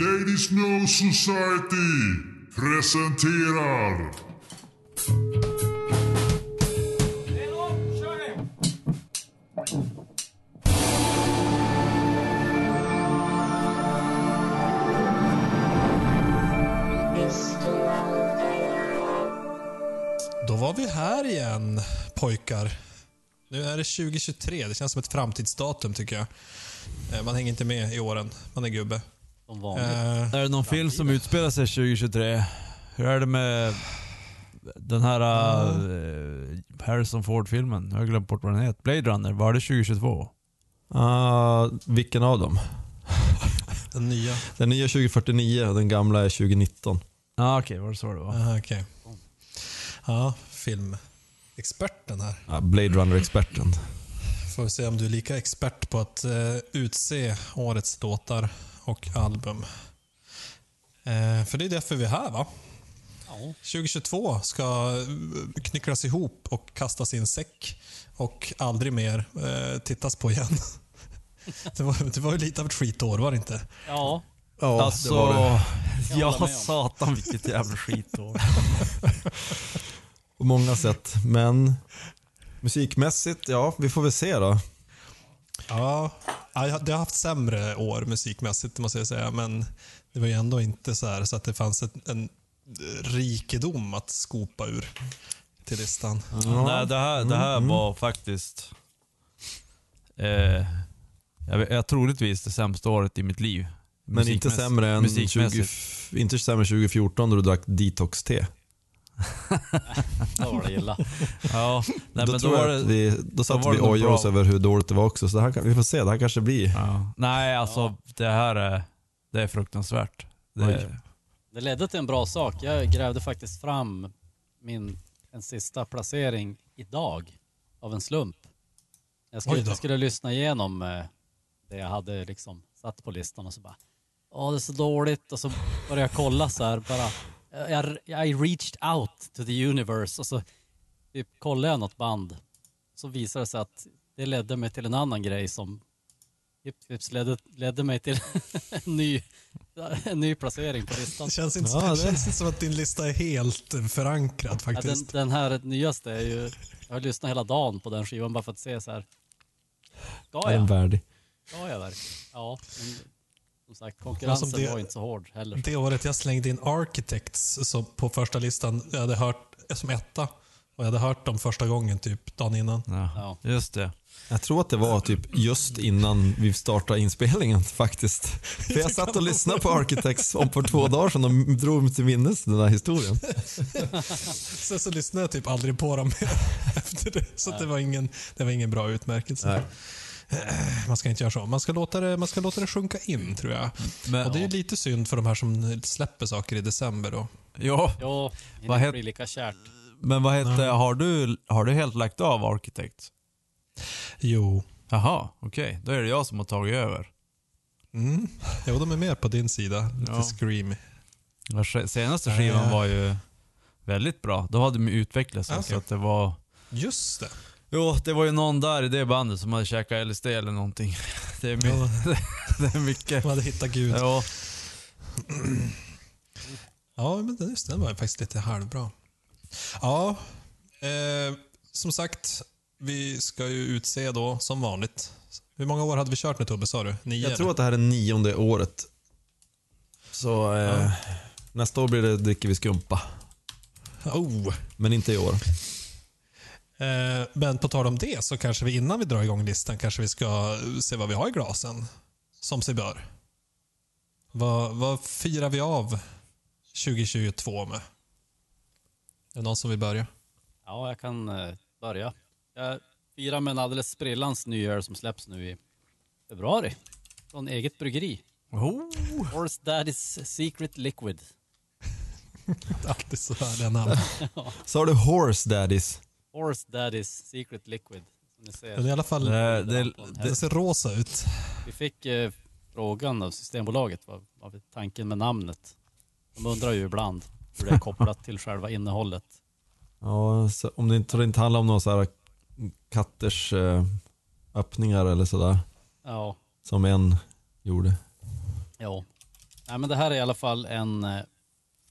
Ladies No Society presenterar Då var vi här igen, pojkar. Nu är det 2023. Det känns som ett framtidsdatum, tycker jag. Eh, man hänger inte med i åren. Man är gubbe. Som vanligt. Eh, Är det någon film som utspelar sig 2023? Hur är det med den här uh, Harrison Ford-filmen? Jag har glömt bort vad den heter. Blade Runner, var det 2022? Ah, vilken av dem? Den nya. Den nya är 2049 och den gamla är 2019. Ja ah, okej, var det så det var? Aha, okej. Ja, filmexperten här. Ah, Blade Runner-experten. Får vi se om du är lika expert på att eh, utse årets låtar och album. Eh, för det är därför vi är här, va? Ja. 2022 ska eh, knycklas ihop och kastas i en säck och aldrig mer eh, tittas på igen. Det var, det var ju lite av ett skitår, var det inte? ja, Ja, alltså, det var det. Jag ja satan vilket jävla skitår. På många sätt. Men musikmässigt, ja, vi får väl se då. Ja, jag- det har haft sämre år musikmässigt, måste jag säga. Men det var ju ändå inte så, här, så att det fanns ett, en rikedom att skopa ur till listan. Nej, det här, det här var faktiskt... Eh, jag, jag troligtvis det sämsta året i mitt liv. Men inte sämre än 20, musikmässigt. inte sämre än 2014 då du drack detox-te. det var det illa. Ja, nej, då, men tror då var jag det... att vi, då satt var vi och ojade oss över hur dåligt det var också. Så det här, kan- vi får se, det här kanske blir... Ja. Nej, alltså det här är, det är fruktansvärt. Det, Oj. Det ledde till en bra sak. Jag grävde faktiskt fram min en sista placering idag av en slump. Jag skulle, då. jag skulle lyssna igenom eh, det jag hade liksom satt på listan och så bara Åh, det är så dåligt. Och så började jag kolla så här bara. Jag, jag I reached out to the universe och så typ, kollade jag något band. Så visade det sig att det ledde mig till en annan grej som Hip Hips ledde, ledde mig till en ny, en ny placering på listan. Det känns inte, Ja, det känns inte som att din lista är helt förankrad Ja, den, faktiskt. den här nyaste är ju, jag har lyssnat hela dagen på den skivan bara för att se så här. Ska Är den jag? värdig? Ska jag verkligen? Ja, men som sagt konkurrensen Alltså, det- var inte så hård heller. Det året jag slängde in Architects så på första listan, jag hade hört som etta. Och jag hade hört dem första gången typ dagen innan. ja, Ja. just det. Jag tror att det var typ just innan vi startade inspelningen faktiskt. För jag satt och lyssnade på Architects om för två dagar sedan och drog mig till minnes den här historien. Sen så lyssnade jag typ aldrig på dem efter det. Så det, var ingen, det var ingen bra utmärkelse. Eh, Man ska inte göra så. Man ska låta det, man ska låta det sjunka in tror jag. Men, Och det är lite synd för de här som släpper saker i december då. ja, det Vad het- blir lika kärt. men vad hette, har du, har du helt lagt av Architect? Jo. Jaha, okej. Då är det jag som har tagit över. Mm. Jo, de är mer på din sida. Lite Ja. screamy. Senaste skivan var ju väldigt bra. Då hade de utvecklat sig Okej. så att det var... Just det. Jo, det var ju någon där i det bandet som hade käkat LSD eller någonting. Det är, my- det är mycket. De hade hittat Gud. Ja, Ja, men just den var ju faktiskt lite halvbra. Ja, eh, som sagt, vi ska ju utse då som vanligt. Hur många år hade vi kört med Tobbe, sa du? Nio? Jag tror att det här är nionde året. Så eh, nästa år blir det dricker vi skumpa. Oh. Men inte i år. Eh, men på tal om det så kanske vi innan vi drar igång listan kanske vi ska se vad vi har i glasen. Som sig bör. Vad, vad firar vi av 2022 med? Är det någon som vill börja? Ja, jag kan eh, börja. Jag firar med en alldeles sprillans ny öl som släpps nu i februari. Från eget bryggeri. oh, Horse Daddy's Secret Liquid. Alltid så härliga namn. Så har du Horse Daddies. Horse Daddy's Secret Liquid. Som ni ser. Den, är i alla fall, det, det, den ser rosa ut. Vi fick eh, frågan av Systembolaget, vad vad var tanken med namnet? De undrar ju ibland hur det är kopplat till själva innehållet. Ja, så om det inte, det inte handlar om några så här katters eh, öppningar eller sådär. Ja, Som en gjorde. ja. Nej, men det här är i alla fall en eh,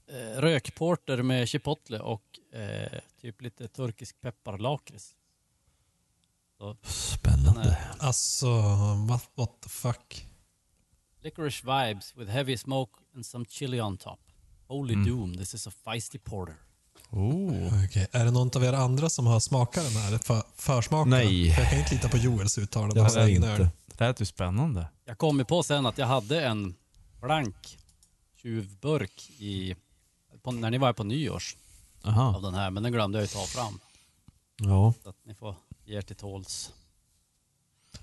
eh, rökporter med chipotle och eh, typ lite turkisk pepparlakrits. Spännande. Alltså, what, what the fuck? licorice vibes with heavy smoke and some chili on top. Holy doom, this is a feisty porter. Oh. Okej, Är det någon av er andra som har smakat den här? För, försmakat? Nej. Jag kan inte lita på Joels uttalande. Jag har inte. nörd. Det lät ju spännande. Jag kom ju på sen att jag hade en blank tjuvburk i, på, när ni var här på nyårs Aha. av den här, men den glömde jag ju ta fram. Ja. Så att ni får ge er till tåls.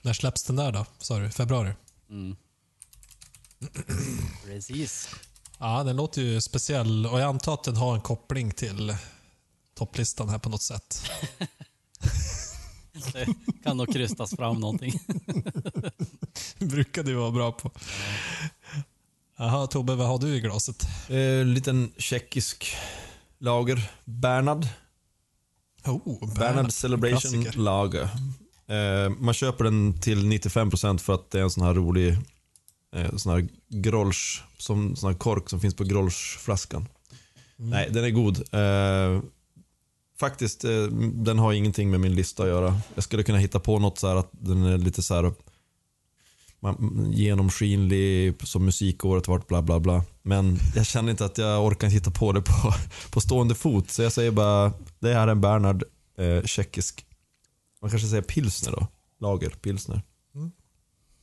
När släpps den där då? Sa du? Februari? Mm. Precis. Ja, den låter ju speciell och jag antar att den har en koppling till topplistan här på något sätt. Det kan nog krystas fram någonting. brukar du vara bra på. Jaha, Tobbe, vad har du i glaset? Eh, liten tjeckisk lager. Bernard. Oh, Bernard Celebration Klassiker. Lager. Eh, man köper den till 95% för att det är en sån här rolig eh, sån här grolsch, som, sån här kork som finns på grolschflaskan. Nej, den är god. Eh, faktiskt, eh, den har ingenting med min lista att göra. Jag skulle kunna hitta på något så här att den är lite så här man, genomskinlig som musikåret vart bla bla bla. Men jag känner inte att jag orkar hitta på det på, på stående fot. Så jag säger bara, det här är en Bernhard eh, tjeckisk, man kanske säger pilsner då. Lager, pilsner.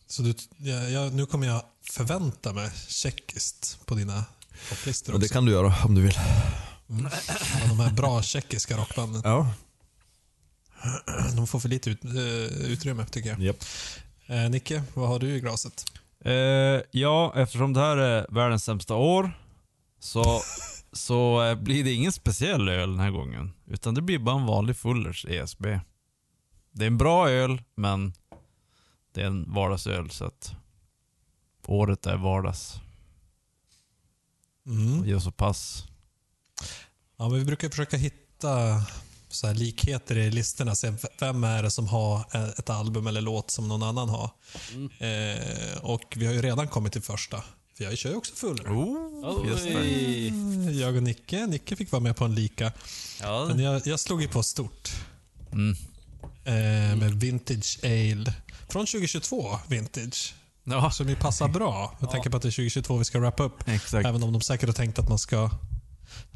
Så du, ja, ja, nu kommer jag förvänta mig tjeckiskt på dina topplistor Och det också. kan du göra om du vill. Mm. Ja, de här bra tjeckiska rockbanden. Ja. De får för lite ut, eh, utrymme tycker jag. Japp. Eh, Nicke, vad har du i glaset? Eh, ja, eftersom det här är världens sämsta år så, så eh, blir det ingen speciell öl den här gången. Utan det blir bara en vanlig Fullers ESB. Det är en bra öl, men det är en vardagsöl så att året är vardags. Mm. Och gör så pass. Ja, men vi brukar försöka hitta så här likheter i listorna. Se vem är det som har ett album eller låt som någon annan har. Eh, och vi har ju redan kommit till första. För jag kör ju också full. Oh, just det. Jag och Nicke. Nicke fick vara med på en lika. Ja, Men jag, jag slog ju på stort. mm. Eh, med Vintage Ale. Från 2022 Vintage. ja Som ju passar bra. Jag tänker på att det är 2022 vi ska wrappa upp. exakt. Även om de säkert har tänkt att man ska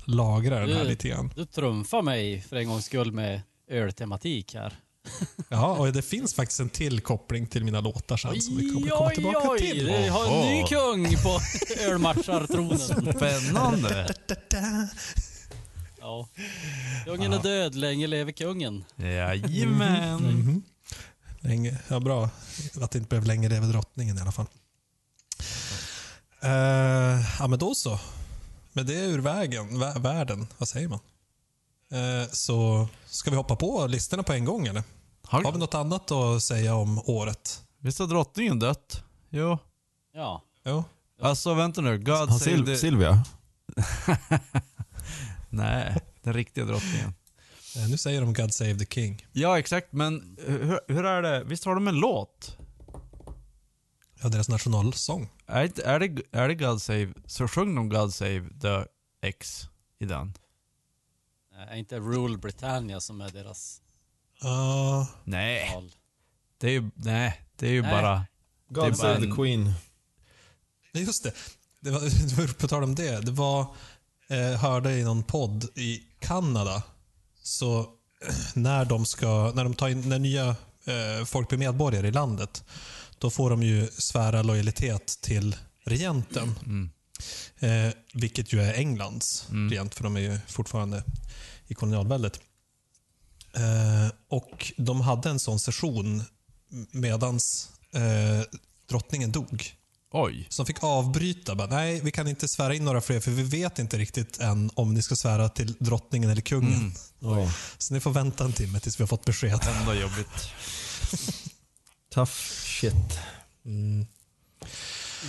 lagra den här Mm. lite grann. Du trumfar mig för en gångs skull med öltematik här. Ja, och det finns faktiskt en till koppling till mina låtar sen som vi kommer komma tillbaka oj, till. Vi har en ny kung på ölmatchartronen. Spännande. Ja. Kungen är död, länge lever kungen. Jajamän. Mhm. Länge, ja, bra att det inte blev länge leve drottningen i alla fall. Eh, ja, men då så. Med det ur vägen, vä- världen, vad säger man? Eh, så ska vi hoppa på listorna på en gång eller? Har vi Har, något annat att säga om året? visst har drottningen dött? Jo. Ja. Jo. Alltså vänta nu. God save Sil- the... Silvia. Nej, den riktiga drottningen. Eh, nu säger de God Save the King. Ja, exakt. Men hur, hur är det? Visst har de en låt? Ja, deras nationalsång. Är, inte- är, det, är det God Save... Så sjöng de God Save the X i den? Är inte Rule Britannia som är deras Ja, Nej, det är ju, nej, det är ju Nej. bara... Det är God bara save the en- Queen. Nej, just det. det, var, det på tal om det. Det var, eh, hörde i någon podd i Kanada, så när de ska, när de tar in, när nya eh, folk blir medborgare i landet, då får de ju svära lojalitet till regenten. Mm. Eh, vilket ju är Englands regent, för de är ju fortfarande i kolonialväldet. Eh, och de hade en sån session medans eh, drottningen dog. Oj. Som fick avbryta. Bara, Nej, vi kan inte svära in några fler för vi vet inte riktigt än om ni ska svära till drottningen eller kungen. Ja. Så ni får vänta en timme tills vi har fått besked. Ändå jobbigt. Tough shit.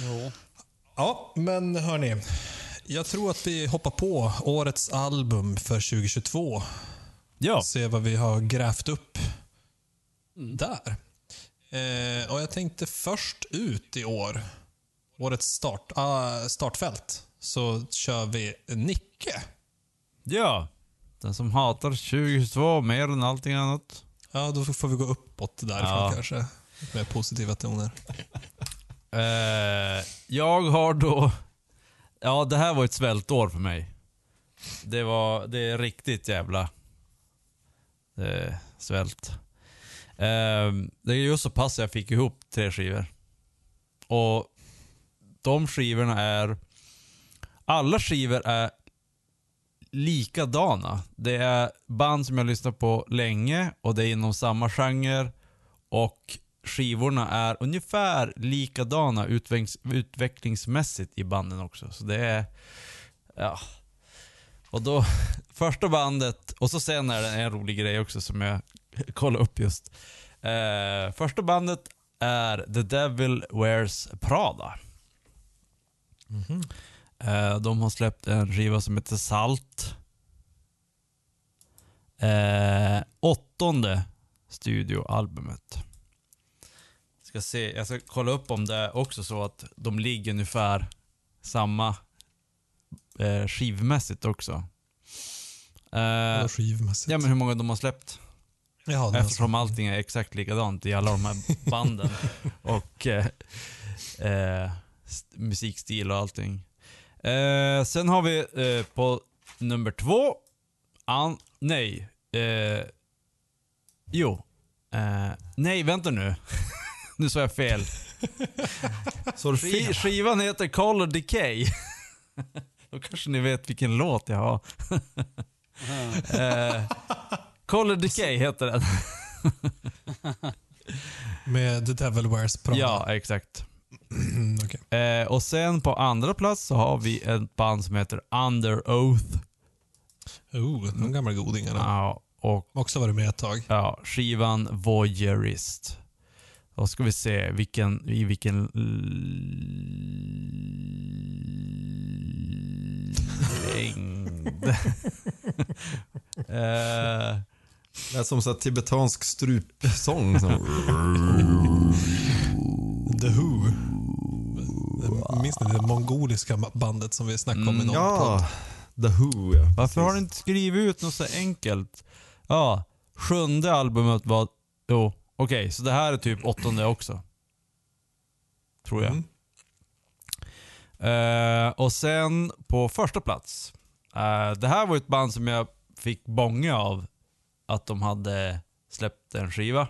Jo. Ja, men hörni. Jag tror att vi hoppar på årets album för 2022. Ja. Se vad vi har grävt upp där. Eh, och Jag tänkte först ut i år, årets start, ah, startfält så kör vi Nicke. Ja. Den som hatar 2022 mer än allting annat. Ja, då får vi gå uppåt därifrån Ja. kanske. Med positiva toner. Uh, jag har då... Ja, det här var ett svältår för mig. Det var... Det är riktigt jävla... Eh, svält. Uh, det är just så pass jag fick ihop tre skivor. Och de skivorna är... Alla skivor är likadana. Det är band som jag lyssnat på länge och det är inom samma genre. Och skivorna är ungefär likadana utvecklings, utvecklingsmässigt i banden också. Så det är... Ja. Och då, första bandet, och så sen är det en rolig grej också som jag kollade upp just. Eh, första bandet är The Devil Wears Prada. Eh, de har släppt en skiva som heter Salt. Eh, åttonde studioalbumet. Ska se, jag ska kolla upp om det är också så att de ligger ungefär samma eh, skivmässigt också. Eh, skivmässigt? ja men hur många de har släppt. Jaha, Eftersom allting är exakt likadant i alla de här banden. och eh, eh, st- musikstil och allting. Eh, sen har vi eh, på nummer två, an, nej, eh, jo, eh, nej vänta nu. nu sa jag fel. Fel. skivan heter Color Decay. Då kanske ni vet vilken låt jag har. eh, Color Decay heter den. Med The Devil Wears Prada. Ja, exakt. Mm, okej. Eh, och sen på andra plats så har vi ett band som heter Under Oath. Oh, de gamla godingarna. Ja, och Också varit med ett tag. ja, skivan Voyeurist. Då ska vi se vilken, i vilken längd. eh, Lät som så här tibetansk strupsång. Så. The Who. Minns ni det mongoliska bandet som vi snackade om i någon podd? Ja, The Who ja. Varför har du inte skrivit ut något så enkelt? Ja, sjunde albumet var... Jo, okej, så det här är typ åttonde också. Tror jag. Mm. Eh, och sen på första plats. eh, det här var ett band som jag fick bånga av att de hade släppt en skiva.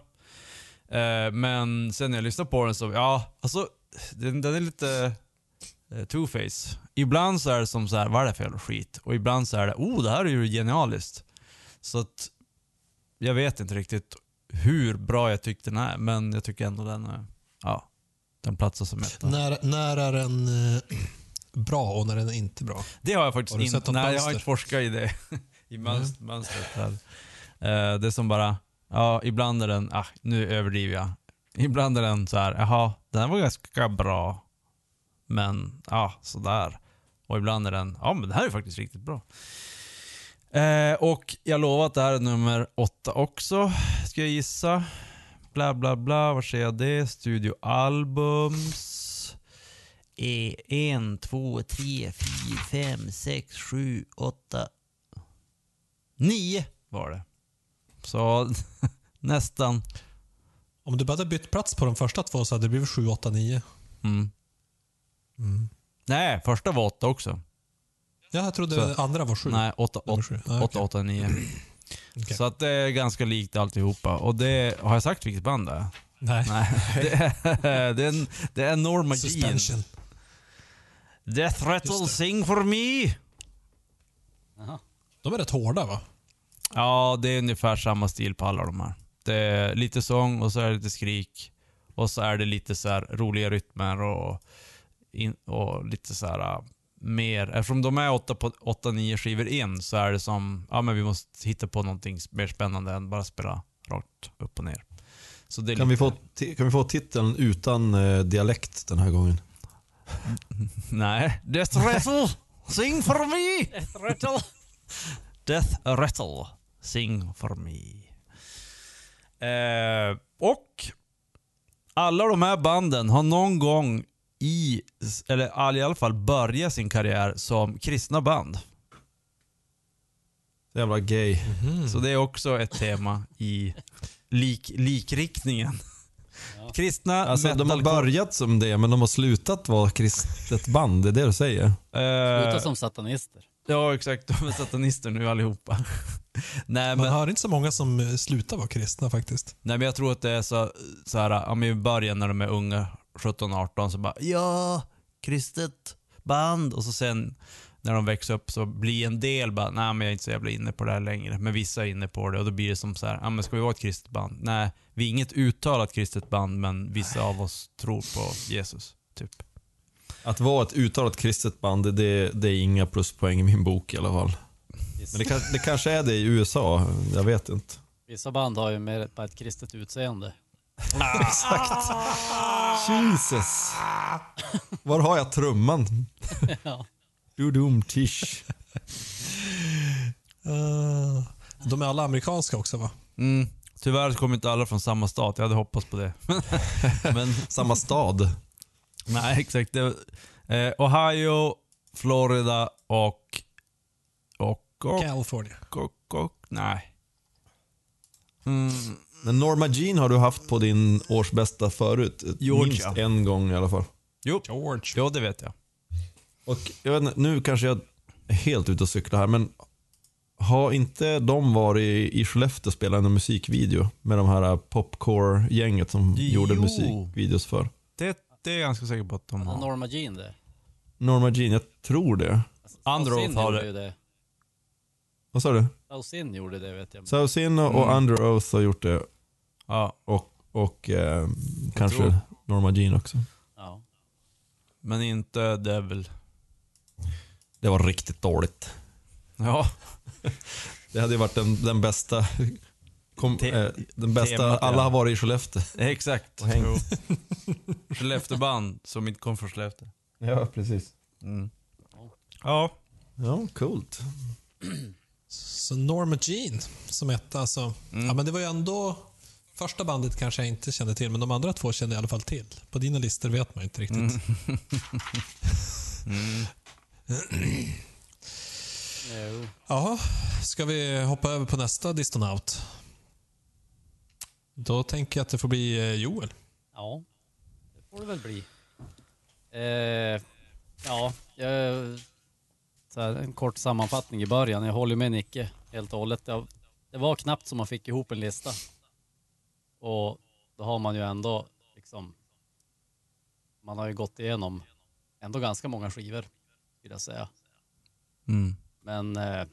Eh, men sen när jag lyssnade på den så, ja, alltså den, den är lite two-face. Ibland så är det som så här, vad är det för jävla skit? Och ibland så är det, oh det här är ju genialiskt. Så att jag vet inte riktigt hur bra jag tyckte den är, men jag tycker ändå den är, ja, den platsar som etta. När, när är den eh, bra och när den är inte bra? Det har jag faktiskt Har inte. Nej, jag har inte forskat i det. I mönst- mönstret här. Eh, det är som bara, ja, ibland är den, ah, nu överdriver jag. Ibland är den så här, jaha, den var ganska bra. Men, ja, sådär. Och ibland är den, ja men det här är faktiskt riktigt bra. Eh, och jag lovar att det här är nummer åtta också, ska jag gissa. Bla bla bla, var ser jag det? Studioalbums. Eh, en, två, tre, fyra, fem, sex, sju, åtta, nio var det. Så nästan. Om du bara hade bytt plats på de första två så hade det blivit 7, 8, 9. Mm. Nej, första var åtta också. Ja, jag trodde Så- andra var 7. Nej, åtta, åtta, sju. Åtta, okej. åtta, nio. Okej. Så att det är ganska likt alltihopa. Och det, har jag sagt vilket band det är? Nej. Nej, det är, det är, det är Norma Jean. Suspension. Death Rattle. Sing For Me. Jaha. De är rätt hårda va? Ja, det är ungefär samma stil på alla de här. Det är lite sång och så är det lite skrik. Och så är det lite så här roliga rytmer och, in, och lite så här mer. Eftersom de är 8-9 skivor in så är det som, ja men vi måste hitta på någonting mer spännande än bara spela rakt upp och ner. Så det är Kan, vi lite, få, ti- kan vi få titeln utan eh, dialekt den här gången? Nej. Death Rattle, sing for me! Death Rattle. Death Rattle, sing for me. Eh, och alla de här banden har någon gång i, eller i alla fall börja sin karriär som kristna band. Jävla gay. Så det är också ett tema i lik, likriktningen. Kristna Alltså de har börjat som det, men de har slutat vara kristet band. Det är det du säger? Eh, Sluta som satanister. Ja, exakt. De är satanister nu allihopa. nej, Man men, hör inte så många som eh, slutar vara kristna faktiskt. nej, men jag tror att det är så, så här, ja, i början när de är unga, 17-18, så bara ja, kristet band. Och så sen när de växer upp så blir en del bara, nej men jag är inte så jävla inne på det här längre. Men vissa är inne på det och då blir det som så här, ja men ska vi vara ett kristet band? Nej, vi är inget uttalat kristet band men vissa av oss tror på Jesus. Typ. Att vara ett uttalat kristet band, det, det är inga pluspoäng i min bok i alla fall. Men det, kan, det kanske är det i USA, jag vet inte. Vissa band har ju mer bara ett kristet utseende. Jesus! Var har jag trumman? Ja. Dudum tish. Eh, de är alla amerikanska också va? Mm. Tyvärr så kommer inte alla från samma stat, jag hade hoppats på det. men Samma stad. Nej, exakt. Det, eh, Ohio, Florida och... Och... Och... California. och, och nej. Mm, Men Norma Jean har du haft på din årsbästa förut. Georgia. Minst en gång i alla fall. jo, George. jo, det vet jag. Och jag vet inte, nu kanske jag är helt ute och cyklar här, men har inte de varit i Skellefteå och spelat en musikvideo med de här popcore-gänget som Jo. gjorde musikvideos för? Det, det är jag ganska säker på att de Har. Norma Jean det? Norma Jean, jag tror det. Underoath Sausin har det. det. Vad sa du? Sausin gjorde det vet jag. Sausin och, och Mm. Under Oath har gjort det. Ja, Och, och eh, kanske tror- Norma Jean också. Ja. men inte Devil. Det var riktigt dåligt. Ja, Det hade ju varit den, den bästa... Kom, Te- eh, den bästa, temat, ja. alla har varit i Skellefteå. exakt. Och hängt. Jo. Skellefteåband som inte kom från Skellefteå. Ja, precis. Mm. Ja. Ja, coolt. Så Norma Jean som etta alltså. Mm. Ja men det var ju ändå... Första bandet kanske jag inte kände till, men de andra två kände jag i alla fall till. På dina listor vet man inte riktigt. Mm. Jo. Ja, ska vi hoppa över på nästa Distonaut? Då tänker jag att det får bli eh, Joel. Ja, det får det väl bli. Eh, ja, jag, så här, en kort sammanfattning i början. Jag håller med Nicke helt och hållet. Det, det var knappt som man fick ihop en lista. Och då har man ju ändå liksom... Man har ju gått igenom ändå ganska många skivor, vill jag säga. Mm. Men eh,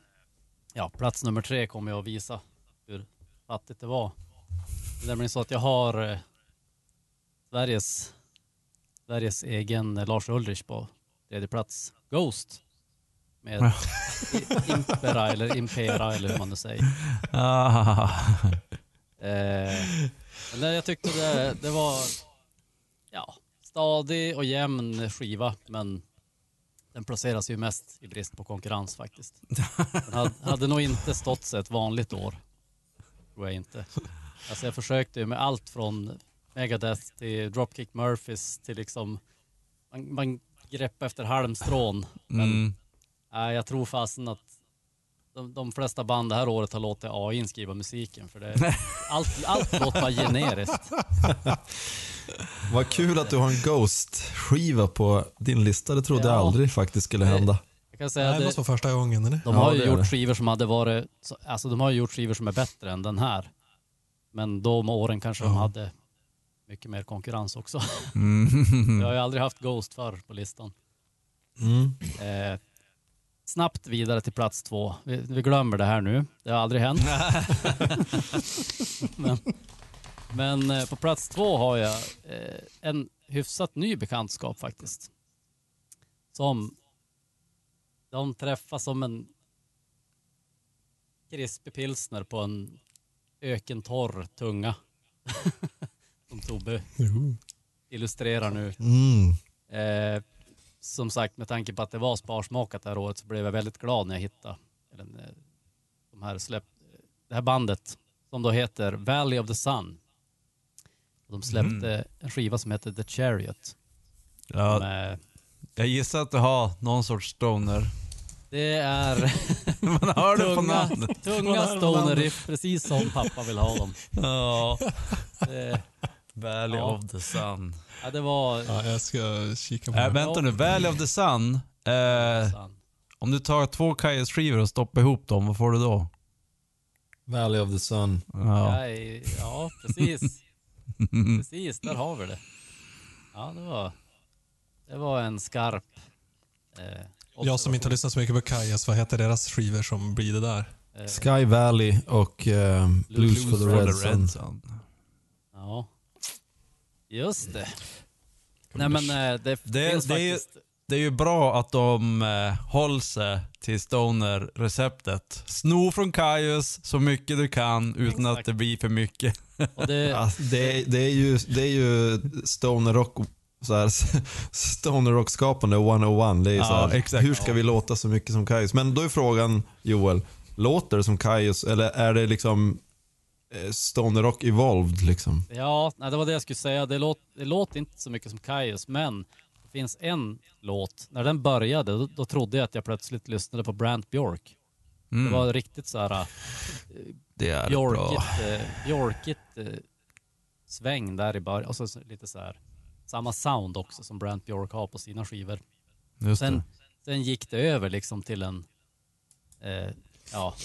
ja, plats nummer tre kommer jag att visa hur fattigt det var. Det är nämligen så att jag har eh, Sveriges, Sveriges egen Lars Ulrich på tredje plats. Ghost. Med i- Impera eller Impera eller hur man nu säger. Ah. Eh, men jag tyckte det, det var ja, stadig och jämn skiva men den placeras ju mest i brist på konkurrens faktiskt. Den hade, hade nog inte stått sig ett vanligt år. Tror jag inte. Alltså jag försökte ju med allt från Megadeth till Dropkick Murphys till liksom man, man greppade efter halmstrån. Men Mm. nej, jag tror fasen att de, de flesta band det här året har låtit AI skriva musiken för det, allt, allt låter bara generiskt. Vad kul att du har en Ghost-skiva på din lista. Det trodde jag Ja. aldrig faktiskt skulle hända. Jag kan säga Nej, det det, måste vara första gången, eller? De Ja, har det ju gjort det. skivor som hade varit, så- alltså de har ju gjort skivor som är bättre än den här. Men de åren kanske de Ja. hade mycket mer konkurrens också. Mm. Jag har ju aldrig haft Ghost förr på listan. Mm. Eh, snabbt vidare till plats två. Vi, vi glömmer det här nu. Det har aldrig hänt. men men eh, på plats två har jag eh, en hyfsat ny bekantskap faktiskt. Som de träffas som en krispig pilsner på en ökentorr tunga. som Tobbe illustrerar nu. Mm. Eh, som sagt, med tanke på att det var sparsmakat det här året så blev jag väldigt glad när jag hittade eller, eh, de här släpp, det här bandet som då heter Valley of the Sun. Och de släppte en skiva som heter The Chariot. Ja, Med, jag gissar att du har någon sorts stoner. det är Man hör det på tunga, namnet. tunga stoner-riff, precis som pappa vill ha dem. Ja. Det, Valley Ja. of the Sun. ja, det var... Ja, jag ska kika på Äh, det. vänta nu, Valley of the Sun. Eh, om du tar två Kajas skivor och stoppar ihop dem, vad får du då? Valley of the Sun. Ja. Ja, ja precis. precis, där har vi det. Ja, det var, det var en skarp... Eh, Jag som inte har lyssnat så mycket på Kajas, vad heter deras skivor som blir det där? eh, Sky Valley och eh, Blues, for the Red, Sun. Sun. Ja, just det. Nej men eh, det, Det- finns det är ju- faktiskt... Det är ju bra att de eh, håller sig till Stoner-receptet. Sno från Kajus så mycket du kan utan Exakt. att det blir för mycket. Och det, Ja, det, är- det, är ju, det är ju stoner rock, så här, stoner rock skapande 101. Det är Ja, så här, exakt. hur ska vi låta så mycket som Kaius? Men då är frågan Joel, låter det som Kaius eller är det liksom stoner rock evolved liksom? Ja, nej, det var det jag skulle säga. Det, låt, det låter inte så mycket som Kaius, men det finns en låt. När den började, då, då trodde jag att jag plötsligt lyssnade på Brant Bjork. Mm. Det var riktigt så här det är Bjorkigt, eh, Bjorkigt eh, sväng där i början. Och så så lite så här samma sound också som Brant Bjork har på sina skivor. Just Sen, det. sen gick det över liksom till en, eh, ja,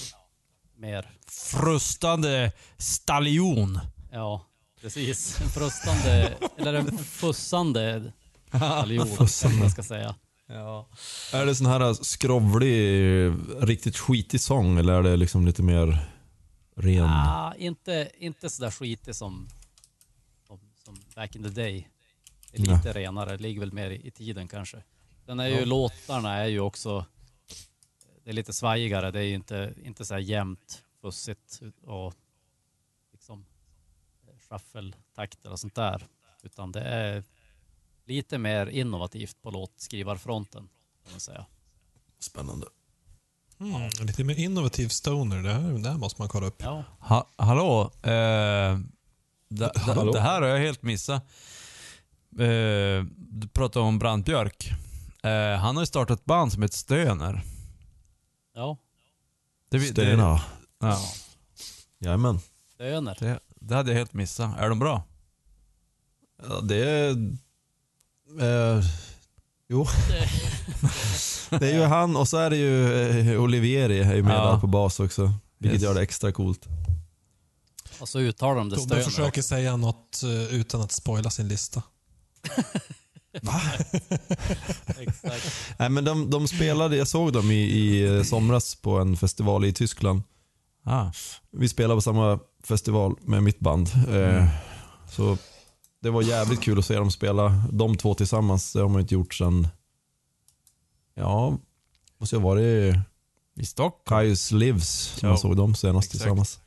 mer, Frustande stallion. ja, precis. En frustande, eller en fussande allion, kanske man ska säga. Ja. Är det sån här skrovlig, riktigt skitig sång eller är det liksom lite mer ren? Ah, inte, inte sådär skitig som, som, som back in the day. Det är lite renare, det ligger väl mer i, i tiden kanske. Sen är ju låtarna är ju också, det är lite svajigare, det är ju inte, inte så här jämnt, fussigt och liksom shuffle-takter och sånt där. Utan det är lite mer innovativt på låtskrivarfronten kan man säga. Spännande. Mm, lite mer innovativ stoner, det här, det här måste man kolla upp. Ja, Ha, hallå? Eh, det, Hallå? Det, här har jag helt missat. Eh, du pratade om Brantbjörk. Eh, han har ju startat ett band som heter Stöner. Ja, Det, det, Stena. ja, Jajamän. Döner. det, det hade jag helt missat. Är de bra? Ja, det är... Eh, jo. det är ju han och så är det ju eh, Olivieri är ju med Ja. där på bas också. Vilket Yes. gör det extra coolt. Och så uttalar de det Stöner försöker också. säga något eh, utan att spoila sin lista. Exakt. Nej men de, de spelade, jag såg dem i, i eh, somras på en festival i Tyskland. Ah. Vi spelade på samma festival med mitt band. Eh, så det var jävligt kul att se dem spela. De två tillsammans, det har man inte gjort sedan... Ja, måste jag ha varit I Stockholm? Kaius Lives som Ja, jag såg dem senast exakt. tillsammans.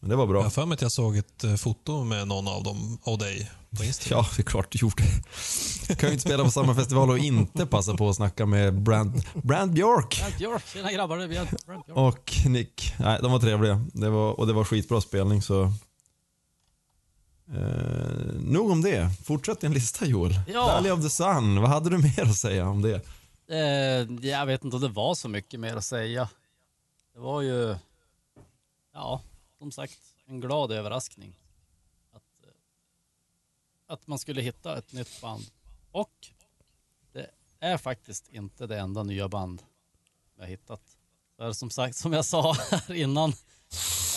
Men det var Jag bra. har för mig att jag såg ett eh, foto med någon av dem och dig på Instagram. Ja, det är klart du gjorde. Kan ju inte spela på samma festival och inte passa på att snacka med Brand, Brand Björk Brant Björk, tjena grabbar, det är Brant Björk. och Nick. Nej, de var trevliga. Det var, och det var skitbra spelning så... Eh, nog om det. Fortsätt din lista Joel. Ja. Valley of the Sun, vad hade du mer att säga om det? Eh, jag vet inte om det var så mycket mer att säga. Det var ju, ja, som sagt, en glad överraskning. Att, man skulle hitta ett nytt band. Och det är faktiskt inte det enda nya band jag har hittat. För som sagt, som jag sa här innan,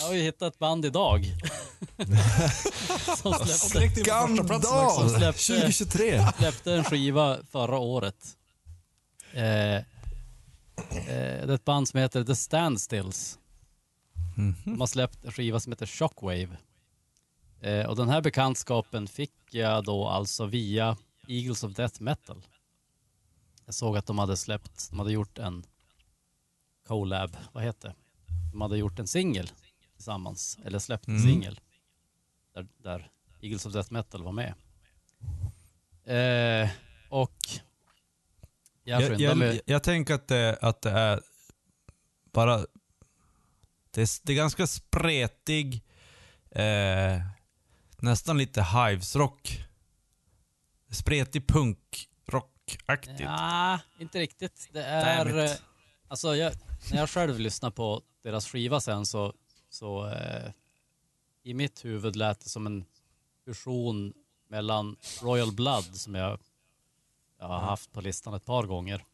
jag har ju hittat ett band idag. som släppte, första platsen Skandal! också. släppte- 2023! släppte en skiva förra året. Eh, eh, det är ett band som heter The Standstills. De har släppt en skiva som heter Shockwave. Eh, och den här bekantskapen fick jag då alltså via Eagles of Death Metal. Jag såg att de hade släppt, de hade gjort en collab, vad heter det? De hade gjort en singel tillsammans, eller släppt en Mm. singel. Där, där Eagles of Death Metal var med. Eh, och jag Jag, jag, mig. jag tänker att det, att det är bara... Det är, det är ganska spretig, eh, nästan lite Hives-rock. Spretig punk rockaktigt. Ja, inte riktigt. Det är... eh, Alltså, jag, när jag själv lyssnar på deras skiva sen så... så eh, I mitt huvud lät det som en fusion mellan Royal Blood, som jag, jag har haft på listan ett par gånger.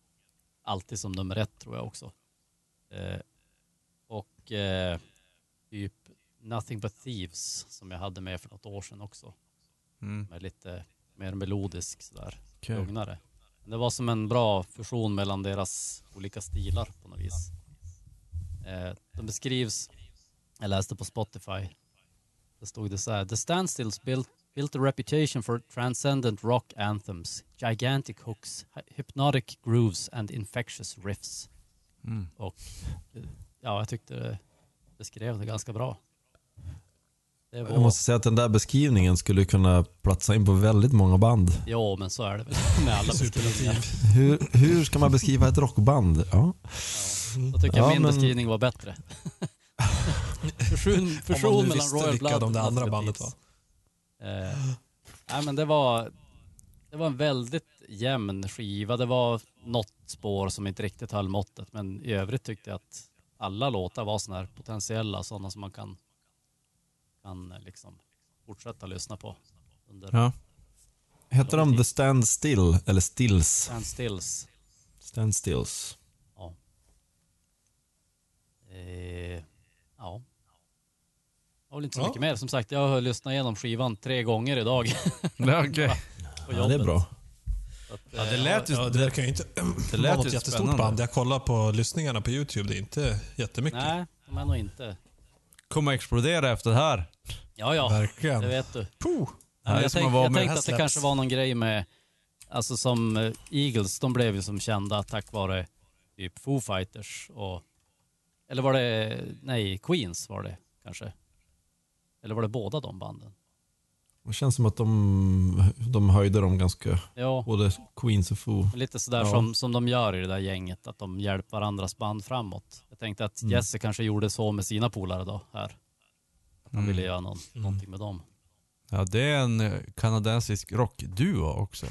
Alltid som nummer ett, tror jag också. Eh, och eh, typ Nothing But Thieves, som jag hade med för något år sedan också. Mm. Med lite mer melodisk sådär Okej. lugnare. Men Det var som en bra fusion mellan deras olika stilar på något vis. Eh, de beskrivs, jag läste på Spotify, det stod det så här. The Standstills built, built a reputation for transcendent rock anthems, gigantic hooks, hy- hypnotic grooves and infectious riffs. Mm. Och ja, jag tyckte det beskrev det ganska bra. Det Jag var, måste säga att den där beskrivningen skulle kunna platsa in på väldigt många band. ja, men så är det väl med alla beskrivningar. Hur, hur ska man beskriva ett rockband? Ja. Då tycker jag Ja, min men- beskrivning var bättre. fusion Om fusion man nu mellan visste Royal vilka Blood de och där andra bandet var. Eh, nej, men det var, det var en väldigt jämn skiva. Det var något spår som inte riktigt höll måttet, men i övrigt tyckte jag att alla låtar var sådana här potentiella, sådana som man kan, kan eh, liksom fortsätta lyssna på under Ja. Heter de The Stand Still eller Stills? standstills. Stand Stills. Ja. Eh, ja. Det var väl inte så Ja. mycket mer. Som sagt, jag har lyssnat igenom skivan tre gånger idag Ja, på Ja, det är bra. Att, Ja, det eh, lät ju... Ja, det verkar ju inte det vara lät något ju jättestort spännande. band. Jag kollar på lyssningarna på YouTube. Det är inte jättemycket. Nej, de är nog inte. Kommer explodera efter det här. Ja, ja. Verkligen. Det vet du. Puh. Är jag tänk, jag med- tänkte att det kanske var någon grej med, alltså som eh, Eagles, de blev ju som kända tack vare typ Foo Fighters och, eller var det, nej, Queens var det kanske. Eller var det båda de banden? Det känns som att de, de höjde dem ganska, Ja, både Queens och Foo. lite sådär Ja. som, som de gör i det där gänget, att de hjälper varandras band framåt. Jag tänkte att Mm. Jesse kanske gjorde så med sina polare då, här. Att han Mm. ville göra någon, någonting med dem. Ja, det är en eh, kanadensisk rockduo också.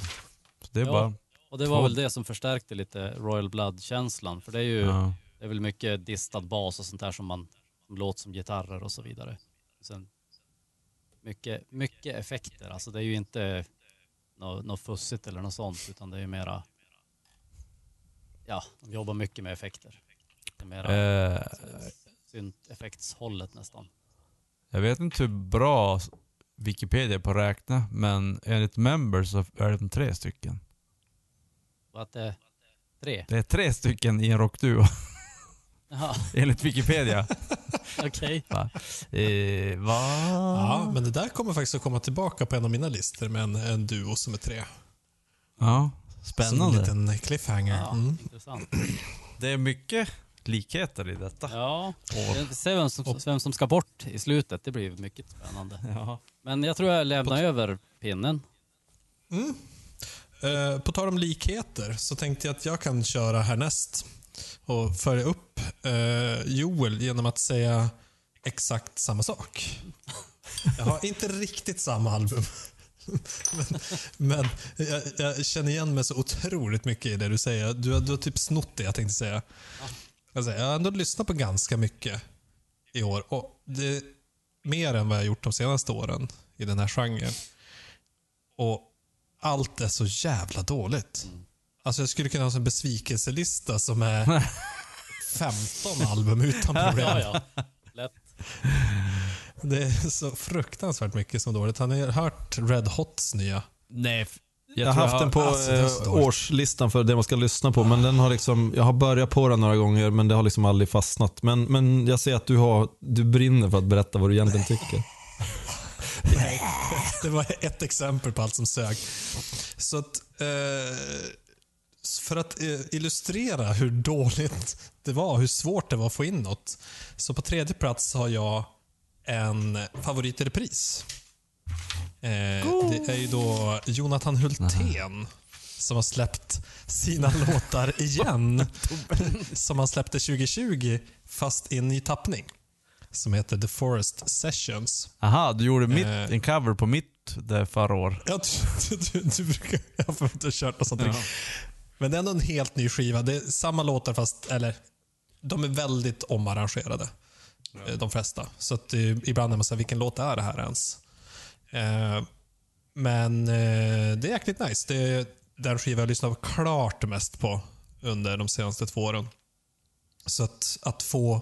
Så det är Ja. bara... Och det var Två- väl det som förstärkte lite Royal Blood-känslan, för det är ju Ja. Det är väl mycket distad bas och sånt där som man som låter som gitarrer och så vidare. Sen mycket, mycket effekter. Alltså det är ju inte något, något fussigt eller något sånt utan det är ju mera ja, de jobbar mycket med effekter. Det är mera Eh, synteffektshållet nästan. jag vet inte hur bra Wikipedia är på att räkna, men enligt members så är det tre stycken. Och att det är tre. Det är tre stycken i en rockduo, Jaha, enligt Wikipedia. okej. Va? Eh, va? Ja, men det där kommer faktiskt att komma tillbaka på en av mina listor med en, en duo som är tre. Ja, Som en spännande. liten cliffhanger. Ja, Mm. intressant. Det är mycket likheter i detta. Ja, vi ser vem som, vem som ska bort i slutet. Det blir mycket spännande. Ja. Men jag tror jag lämnar över pinnen. Eh, på tal om likheter så tänkte jag att jag kan köra härnäst och följa upp eh, Joel genom att säga exakt samma sak. Jag har inte riktigt samma album. men men jag, jag känner igen mig så otroligt mycket i det du säger. Du, har- du har typ snott det jag tänkte säga. Alltså, jag har ändå lyssnat på ganska mycket i år. Och det är mer än vad jag har gjort de senaste åren i den här genren. Och allt är så jävla dåligt. Mm. Alltså jag skulle kunna ha en besvikelselista som är 15 album utan problem. Ja, ja. Lätt. Det är så fruktansvärt mycket som dåligt. Har ni hört Red Hots nya? Nej, f- Jag, har haft den på alltså, årslistan för det man ska lyssna på, men den har liksom, jag har börjat på den några gånger, men det har liksom aldrig fastnat. Men, men jag ser att du, har, du brinner för att berätta vad du egentligen tycker. Det var ett exempel på allt som sög. Så att, eh, för att eh, illustrera hur dåligt det var, hur svårt det var att få in något. Så på tredje plats har jag en favorit i repris. Eh, det är ju då Jonathan Hultén som har släppt sina låtar igen. som han släppte 2020 fast i en ny tappning. Som heter The Forest Sessions. Aha, du gjorde mitt, Eh. en cover på mitt det förra år. Jag tror du, du, du brukar... Jag har har kört något sånt. Ja. Men det är ändå en helt ny skiva. Det är samma låtar fast, eller, de är väldigt omarrangerade. eh, De flesta. Så att eh, ibland är man såhär, vilken låt är det här ens? Eh, men eh, det är jäkligt nice. Det är den skiva jag lyssnat klart mest på under de senaste två åren. Så att, att få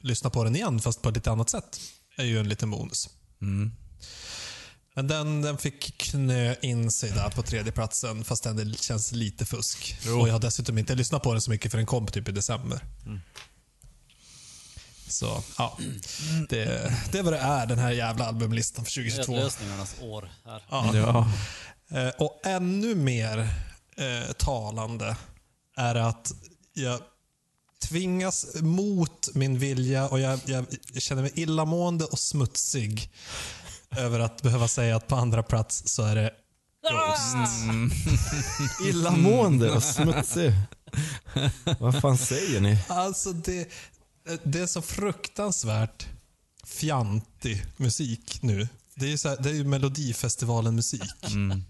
lyssna på den igen, fast på ett lite annat sätt, är ju en liten bonus. Mm. Men den, den fick knö in sig där på tredje platsen fast den det känns lite fusk. Jo. Och jag har dessutom inte lyssnat på den så mycket för den kom typ i december. Så, ja. Det, det är vad det är, den här jävla albumlistan för 2022. Nödlösningarnas år här. Ja. Ja. Eh, Och ännu mer eh, talande är att jag tvingas mot min vilja och jag, jag känner mig illamående och smutsig över att behöva säga att på andra plats så är det Ghost. Illamående och smutsig. Vad fan säger ni? Alltså det, det är så fruktansvärt fjantig musik nu. Det är ju, så här, det är ju Melodifestivalen-musik. Mm.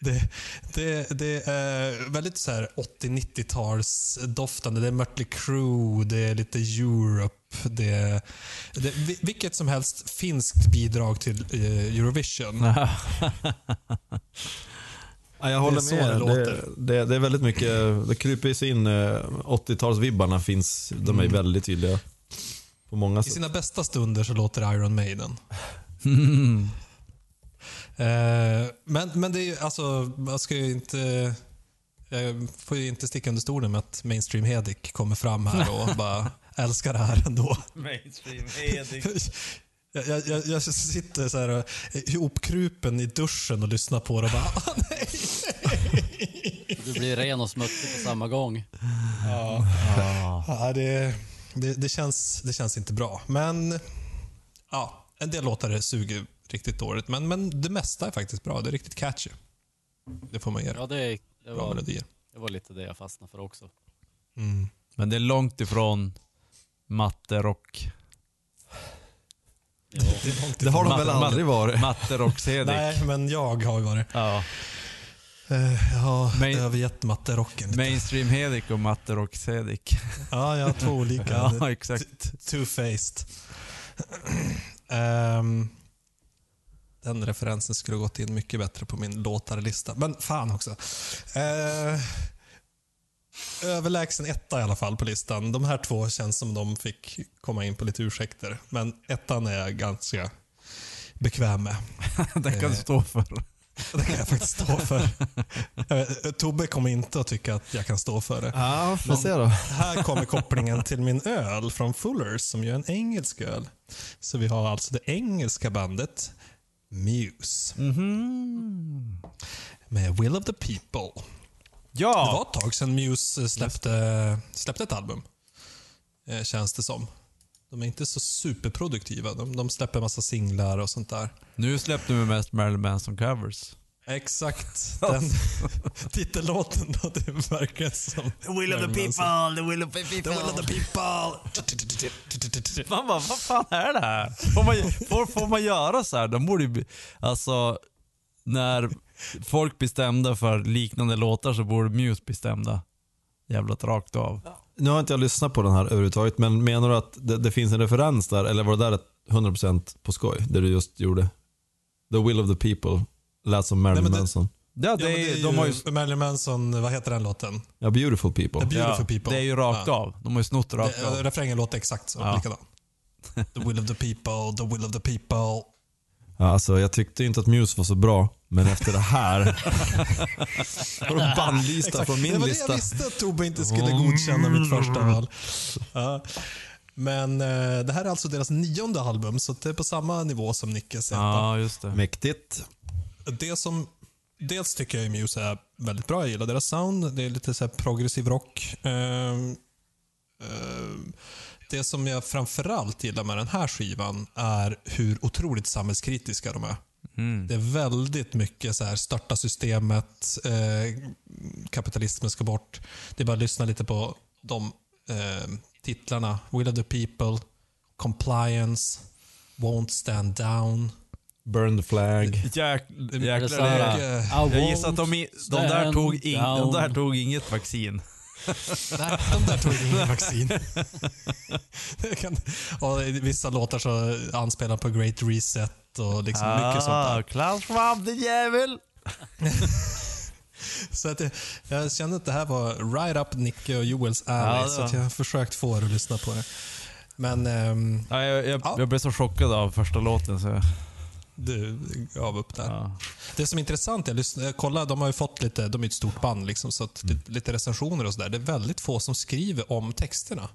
Det, det, det är väldigt så här 80-90-tals doftande. Det är Mötley Crüe, det är lite Europe. Det, det, vi- vilket som helst finskt bidrag till eh, Eurovision. Ja, jag håller så med. det Det, det, det är väldigt mycket, det kryper sig in, eh, 80-talsvibbarna finns, de är väldigt tydliga. På många I sätt. sina bästa stunder så låter Iron Maiden. Eh, men, men det är ju, alltså, man ska ju inte... Jag får ju inte sticka under stolen med att Mainstream Hedik kommer fram här och bara älskar det här ändå. Mainstream Jag, jag, jag, jag sitter så här ihopkrupen i duschen och lyssnar på det och bara "Ah, nej, nej. Du blir ren och smutsig på samma gång. Ja. Ja, det, det, det, känns, det känns inte bra. Men ja, en del låtar suger riktigt dåligt. Men, men det mesta är faktiskt bra. Det är riktigt catchy. Det får man ge det. Ja, det, det, Bra var, melodier. det var lite det jag fastnade för också. Mm. Men det är långt ifrån matte-rock. Jo. Det har de väl aldrig varit? Matte-rock-Cedic. Nej, men jag har ju varit. Ja. Uh, jag har Main- övergett matterocken lite. Mainstream Hedik och matte-rock-Cedic. Ja, jag har två olika. Ja, exakt. Two-faced. Ehm, den referensen skulle gått in mycket bättre på min låtarlista. Men fan också. Uh, överlägsen etta i alla fall på listan. De här två känns som de fick komma in på lite ursäkter. Men ettan är jag ganska bekväm med. Den kan du stå för. Det kan jag faktiskt stå för. Vet, Tobbe kommer inte att tycka att jag kan stå för det. Ja, får se då. Här kommer kopplingen till min öl från Fullers som är en engelsk öl. Så vi har alltså det engelska bandet Muse med Will of the People. Det var Ja! ett tag sedan Muse släppte, släppte ett album. Eh, känns det som. De är inte så superproduktiva. De, de släpper massa singlar och sånt där. Nu släppte vi mest Marilyn Manson covers. Exakt. Den titellåten då, det verkligen som... The will of the people, the will of the people. The will of the people. Man bara, vad fan är det här? Får man, får, får man göra så här? De borde ju, alltså, när folk bestämde för liknande låtar så borde Muse bestämda jävlat rakt av. Nu har inte jag lyssnat på den här överhuvudtaget, men menar du att det, det finns en referens där, eller var det där ett 100% på skoj, det du just gjorde? The will of the people, lät som Marilyn Nej, det- Manson. Ja, Ja, det är, det är de har ju, Marilyn Manson, vad heter den låten? Ja, beautiful people. The Beautiful ja, People. det är ju rakt Ja. av. De har ju snott det rakt Det, av. refrängen låter exakt så, Ja. likadan. The will of the people, the will of the people. Ja, alltså, jag tyckte inte att Muse var så bra, men efter det här har de bannlysta Exakt. från det min var lista. det jag visste att Tobbe inte skulle godkänna mitt första val. Ja. Men eh, det här är alltså deras nionde album, så det är på samma nivå som Nickes. Ja, just det. Mäktigt. Det som dels tycker jag Muse är väldigt bra. Jag gillar deras sound. Det är lite så progressiv rock. Ehm, ehm, det som jag framförallt gillar med den här skivan är hur otroligt samhällskritiska de är. Mm. Det är väldigt mycket så här, störta systemet, eh, kapitalismen ska bort. Det är bara att lyssna lite på de eh, titlarna. Will of the people, compliance, won't stand down, Burn the flag. Jäk, jäklar, I jag gissar att de, i, de, där tog in, de där tog inget vaccin. Nej, de där tog ingen vaccin. Kan, och i vissa låtar så anspelar på Great Reset och liksom mycket sånt där. Klaus Schwab, din jävel! Så att jag, jag kände att det här var right up Nicke och Joels alley, Ja, så att jag har försökt få er att lyssna på det. Men ehm, Ja, jag, jag, Ja. jag blev så chockad av första låten så jag, du gav upp där. ja. Det som är intressant, jag, lyssnade, jag de har ju fått lite, de är ett stort band, liksom, så att, lite, lite recensioner och sådär. Det är väldigt få som skriver om texterna.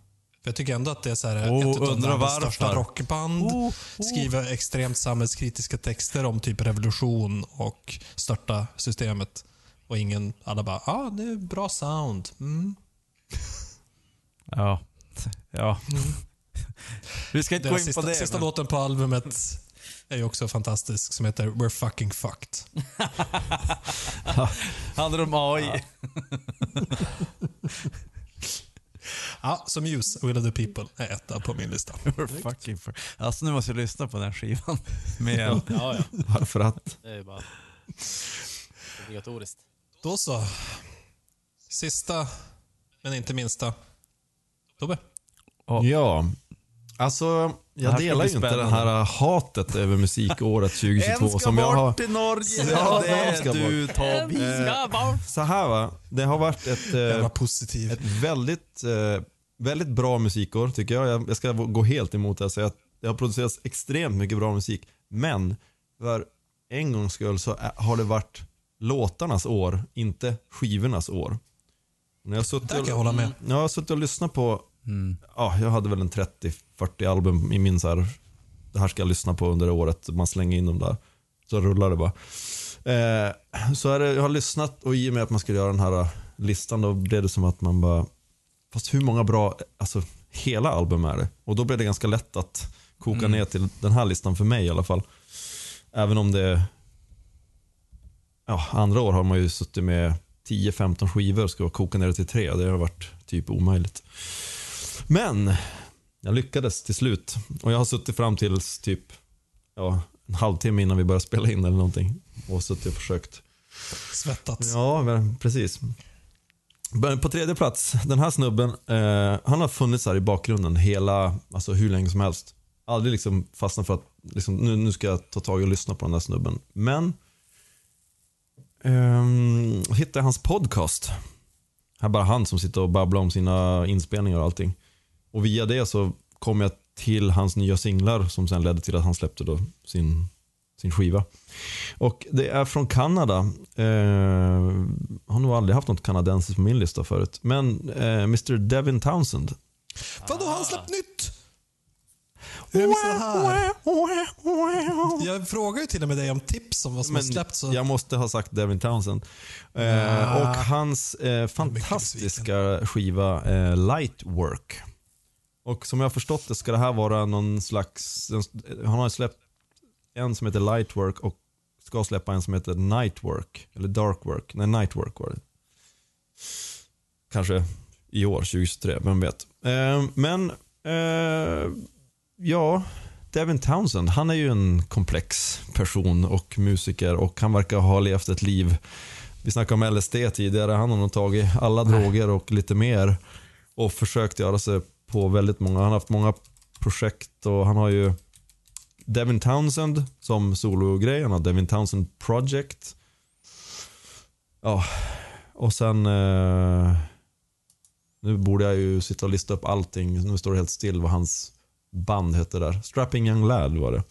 För jag tycker ändå att det är så här, Oh, ett av världens största rockband. Oh, Skriver extremt samhällskritiska texter om typ revolution och störta systemet. Och ingen, alla bara, ja ah, det är bra sound. Mm. ja. ja. Vi ska inte gå Den in sista, på det. sista men- låten på albumet är ju också fantastisk, som heter We're fucking fucked. Handlar om AI. Ja, så Muse, Will of the People, är etta på min lista. We're fucking for... Alltså nu måste jag lyssna på den här skivan. Med, Ja, ja. Varför att? Det är ju bara obligatoriskt. Då så. Sista, men inte minsta. Tobbe? Ja. Ja, alltså jag här ska delar ju inte det här hatet över musikåret 2022 en ska som jag har... bort till Norge. Ja, det en ska du Tobbe. Eh, Så här va, det har varit ett, eh, positiv. ett väldigt, eh, väldigt bra musikår tycker jag. jag. Jag ska gå helt emot det och säga att det har producerats extremt mycket bra musik. Men för en gångs skull så är- har det varit låtarnas år, inte skivornas år. När jag suttit kan jag och, hålla med. jag har suttit och lyssnat på Mm. ja, jag hade väl en 30-40 album i min så här, det här ska jag lyssna på under året. Man slänger in dem där. Så rullar det bara. Eh, så det, jag har lyssnat och i och med att man skulle göra den här eh, listan då blev det som att man bara, fast hur många bra, alltså hela album är det? Och då blev det ganska lätt att koka ner till den här listan för mig i alla fall. Även om det, ja, andra år har man ju suttit med 10-15 skivor och ska koka ner det till tre. Det har varit typ omöjligt. Men jag lyckades till slut. Och jag har suttit fram till typ ja, en halvtimme innan vi började spela in eller någonting. Och suttit och försökt. Svettats. Ja, precis. På tredje plats, den här snubben, eh, han har funnits här i bakgrunden hela, alltså hur länge som helst. Aldrig liksom fastnat för att, liksom, nu, nu ska jag ta tag och lyssna på den här snubben. Men, ehm, hittade hans podcast. Här är bara han som sitter och babblar om sina inspelningar och allting. Och via det så kom jag till hans nya singlar som sen ledde till att han släppte då sin, sin skiva. Och det är från Kanada. Eh, har nog aldrig haft något kanadensiskt på min lista förut. Men eh, Mr Devin Townsend. Vadå, har han släppt nytt? Hur är det så här? Jag frågar ju till och med dig om tips om vad som har släppts. Så... jag måste ha sagt Devin Townsend. Eh, Ja. och hans eh, fantastiska skiva eh, Lightwork. Och som jag har förstått det ska det här vara någon slags, han har släppt en som heter Lightwork och ska släppa en som heter Nightwork. Eller Darkwork. Nej, Nightwork var det. Kanske i år, 2023, vem vet. Eh, men, eh, ja, Devin Townsend, han är ju en komplex person och musiker och han verkar ha levt ett liv. Vi snackade om LSD tidigare, han har nog tagit alla droger och lite mer och försökt göra sig på väldigt många. Han har haft många projekt och han har ju Devin Townsend som sologrej, han har Devin Townsend Project. Ja, och sen eh, nu borde jag ju sitta och lista upp allting. Nu står det helt still vad hans band hette där. Strapping Young Lad var det.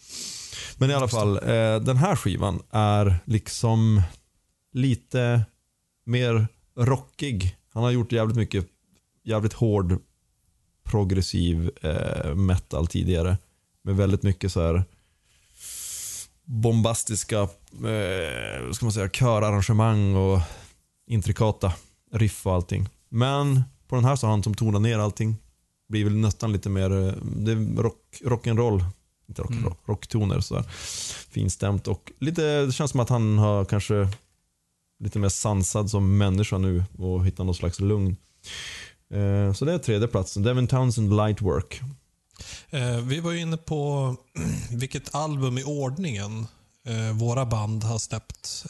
Men i alla fall, eh, den här skivan är liksom lite mer rockig. Han har gjort jävligt mycket, jävligt hård progressiv eh, metal tidigare. Med väldigt mycket så här bombastiska eh, ska man säga, körarrangemang och intrikata riff och allting. Men på den här så har han som tonat ner allting. Blir väl nästan lite mer, eh, det är rock, rock'n'roll. Inte rock'n'roll, Mm. rocktoner sådär. Finstämt och lite, det känns som att han har kanske lite mer sansad som människa nu och hittat någon slags lugn. Eh, så det är tredje platsen. Devin Townsend Lightwork. Eh, vi var ju inne på vilket album i ordningen eh, våra band har släppt.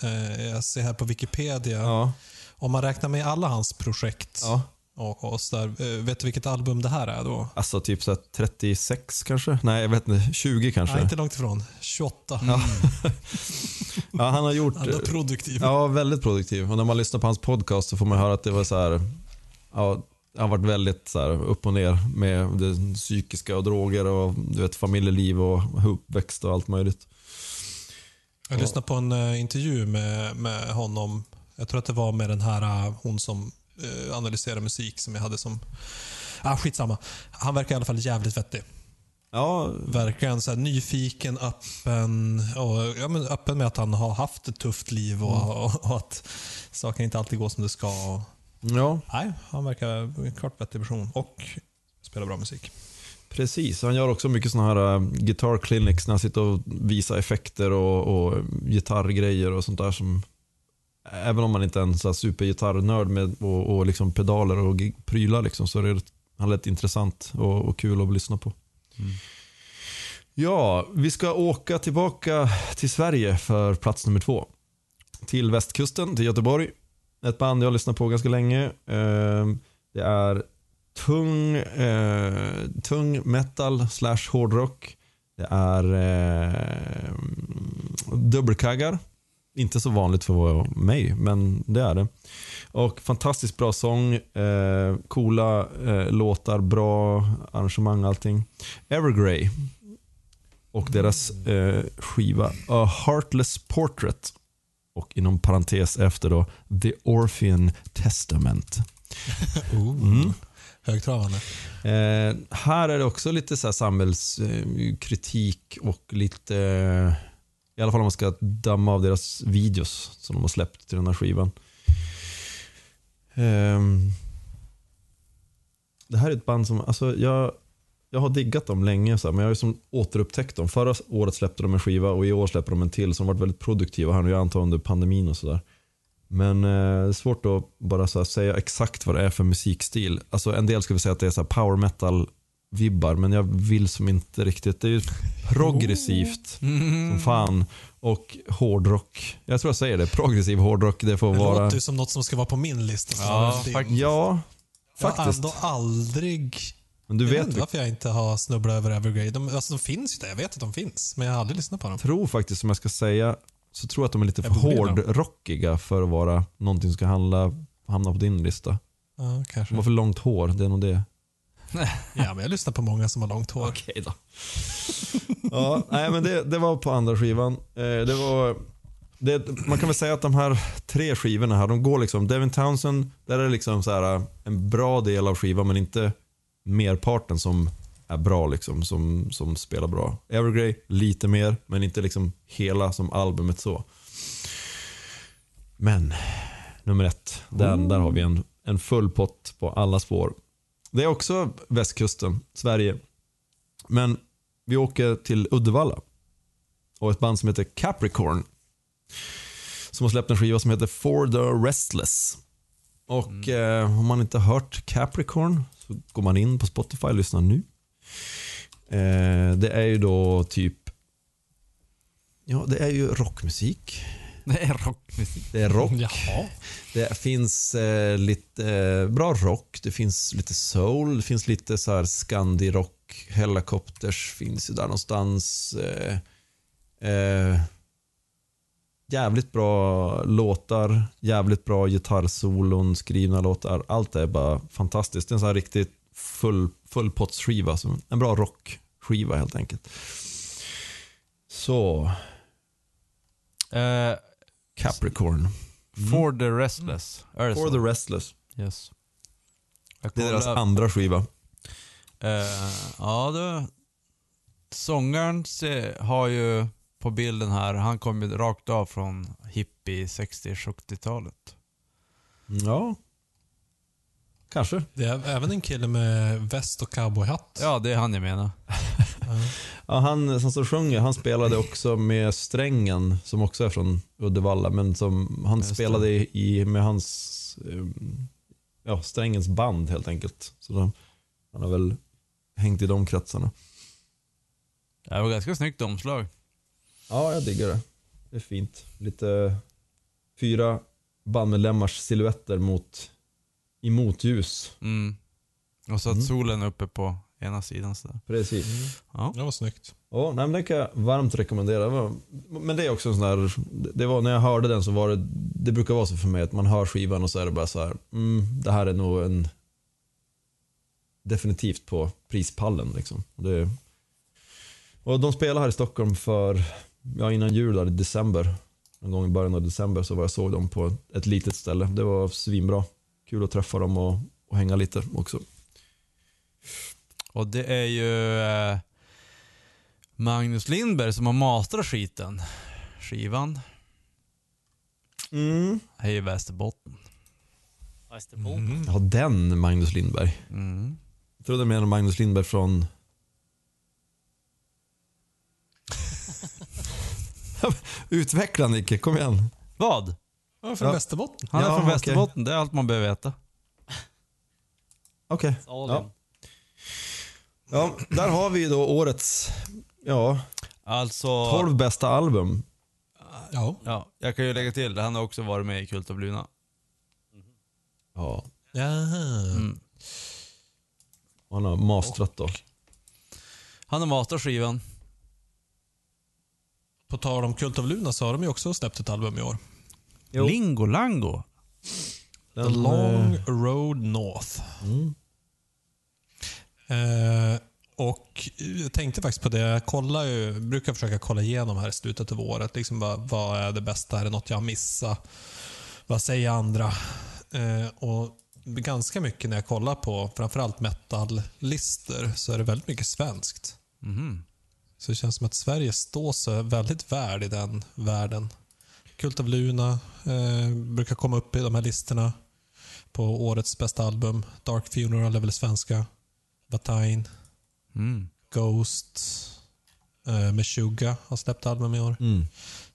Jag ser här på Wikipedia. Ja. Om man räknar med alla hans projekt ja. och, och där, vet du vilket album det här är då? Alltså typ så här 36 kanske? Nej, jag vet inte. 20 kanske? Nej, inte långt ifrån. 28. Ja, han har gjort... Han är produktiv. Ja, väldigt produktiv. Och när man lyssnar på hans podcast så får man höra att det var så här... Ja, han har varit väldigt så här upp och ner med det psykiska och droger och du vet, familjeliv och uppväxt och allt möjligt. Jag lyssnade på en eh, intervju med, med honom. Jag tror att det var med den här, eh, hon som eh, analyserar musik som jag hade som... Ah, skitsamma. Han verkar i alla fall jävligt vettig. Ja, Verkligen så här nyfiken, öppen. Och, ja, men öppen med att han har haft ett tufft liv och, och, och att saker inte alltid går som det ska. Och, ja, nej, han verkar en klart vettig person och spelar bra musik. precis. Han gör också mycket såna här uh, guitar clinics när han sitter och visar effekter och, och gitarrgrejer och sånt där som Även om man inte är en så supergitarrnörd med och, och liksom pedaler och prylar liksom, så är det han rätt intressant och, och kul att lyssna på. Ja, vi ska åka tillbaka till Sverige för plats nummer två. Till västkusten, till Göteborg. Ett band jag har lyssnat på ganska länge. Ehm, det är tung, eh, tung metal slash hårdrock. Det är eh, dubbelkaggar. Inte så vanligt för mig, men det är det. Och fantastiskt bra sång, eh, coola eh, låtar, bra arrangemang allting. Evergrey och deras eh, skiva A Heartless Portrait och inom parentes efter då The Orphean Testament. Mm. Högtravande. Eh, här är det också lite så samhällskritik och lite, eh, i alla fall om man ska damma av deras videos som de har släppt till den här skivan. Ehm, det här är ett band som, alltså jag, jag har diggat dem länge så här, men jag har ju som återupptäckt dem. Förra året släppte de en skiva och i år släpper de en till som har varit väldigt produktiva här nu, jag antar under pandemin och sådär. Men eh, det är svårt att bara så här säga exakt vad det är för musikstil. Alltså en del skulle säga att det är så här power metal vibbar men jag vill som inte riktigt. Det är ju progressivt som fan och hårdrock. Jag tror jag säger det, progressiv hårdrock. Det får Det vara... låter ju som något som ska vara på min lista. Ja, än din. faktiskt. Ja, Jag har ändå aldrig... Men du jag vet vet, inte varför jag inte har snubblat över Evergrey. De, alltså, de finns ju där, jag vet att de finns. Men jag har aldrig lyssnat på dem. jag tror faktiskt som jag ska säga, så tror jag att de är lite för hårdrockiga för att vara någonting som ska handla, hamna på din lista. Ja, kanske. De har för långt hår, det är nog det. Ja, men jag lyssnar på många som har långt hår. Okej då. ja, nej men det, det var på andra skivan. Eh, det var, det, man kan väl säga att de här tre skivorna här, de går liksom, Devin Townsend, där är det liksom så här, en bra del av skivan men inte merparten som är bra liksom, som, som spelar bra. Evergrey, lite mer, men inte liksom hela som albumet så. Men, nummer ett, den, där har vi en, en full pott på alla spår. Det är också västkusten, Sverige. Men vi åker till Uddevalla. Och ett band som heter Capricorn. Som har släppt en skiva som heter For the Restless. Och eh, om man inte hört Capricorn så går man in på Spotify och lyssnar nu. Eh, det är ju då typ Ja, det är ju rockmusik. Det är rockmusik. Det är rock. Jaha. Det finns eh, lite eh, bra rock, det finns lite soul, det finns lite så här Scandi-rock. Helicopters finns ju där någonstans. Eh, eh, jävligt bra låtar, jävligt bra gitarrsolon, skrivna låtar. Allt är bara fantastiskt. Det är en sån här riktigt full, fullpottsskiva. som- En bra rockskiva helt enkelt. Så, Eh, Capricorn. For the Restless. Det For så? the Restless. Yes. Det är deras andra skiva. Eh, ja, det, sångaren har ju på bilden här, han kom ju rakt av från hippie 60-70-talet. Ja. Kanske. Det är även en kille med väst och cowboyhatt. Ja, det är han jag menar. Ja, han som så sjunger, han spelade också med Strängen som också är från Uddevalla. Men som han Just spelade i, med hans, eh, ja, Strängens band helt enkelt. Så de, han har väl hängt i de kretsarna. Det var ganska snyggt omslag. Ja, jag diggar det. det är fint. Lite fyra bandmedlemmars silhuetter mot, i motljus. Mm. Och så att Mm. solen är uppe på ena sidan sådär. Precis. Ja. Det var snyggt. Ja, nej, men den kan jag varmt rekommendera. Det var- Men det är också en sån där, det var när jag hörde den så var det, det brukar vara så för mig att man hör skivan och så är det bara så här, mm, det här är nog en definitivt på prispallen liksom. Det, och de spelade här i Stockholm för, ja innan jul där i december. Någon gång i början av december så var jag såg dem på ett litet ställe. Det var svinbra. Kul att träffa dem och, och hänga lite också. Och det är ju eh, Magnus Lindberg som har mastrat skiten. Skivan Mm. är ju Västerbotten. Västerbo. Mm. Ja, den Magnus Lindberg. Mm. Jag trodde du menade Magnus Lindberg från... Utveckla Nicke, kom igen. Vad? Ja, från Ja. Västerbotten. Han är Ja, från okej. Västerbotten, det är allt man behöver veta. Okej. All Ja. Ja, där har vi då årets ja, Alltså, 12 bästa album. Ja. ja, jag kan ju lägga till, han har också varit med i Kult av Luna. Ja. Mm. han har mastrat då. Han har mastrat skivan. På tal om Kult of Luna så har de ju också släppt ett album i år. Jo. Lingo Lango. The Den, Long eh, Road North. Mm. Eh, och jag tänkte faktiskt på det. Jag kollar ju, brukar försöka kolla igenom här i slutet av året. Liksom bara, vad är det bästa? Är det något jag har missat? Vad säger andra? Eh, och ganska mycket när jag kollar på framförallt metal-listor så är det väldigt mycket svenskt. Mhm. Så det känns som att Sverige står sig väldigt väl i den världen. Kult of Luna eh, brukar komma upp i de här listorna på årets bästa album. Dark Funeral är väl svenska. Batain, Mm. Ghost, eh, Meshuggah har släppt album i år. Mm.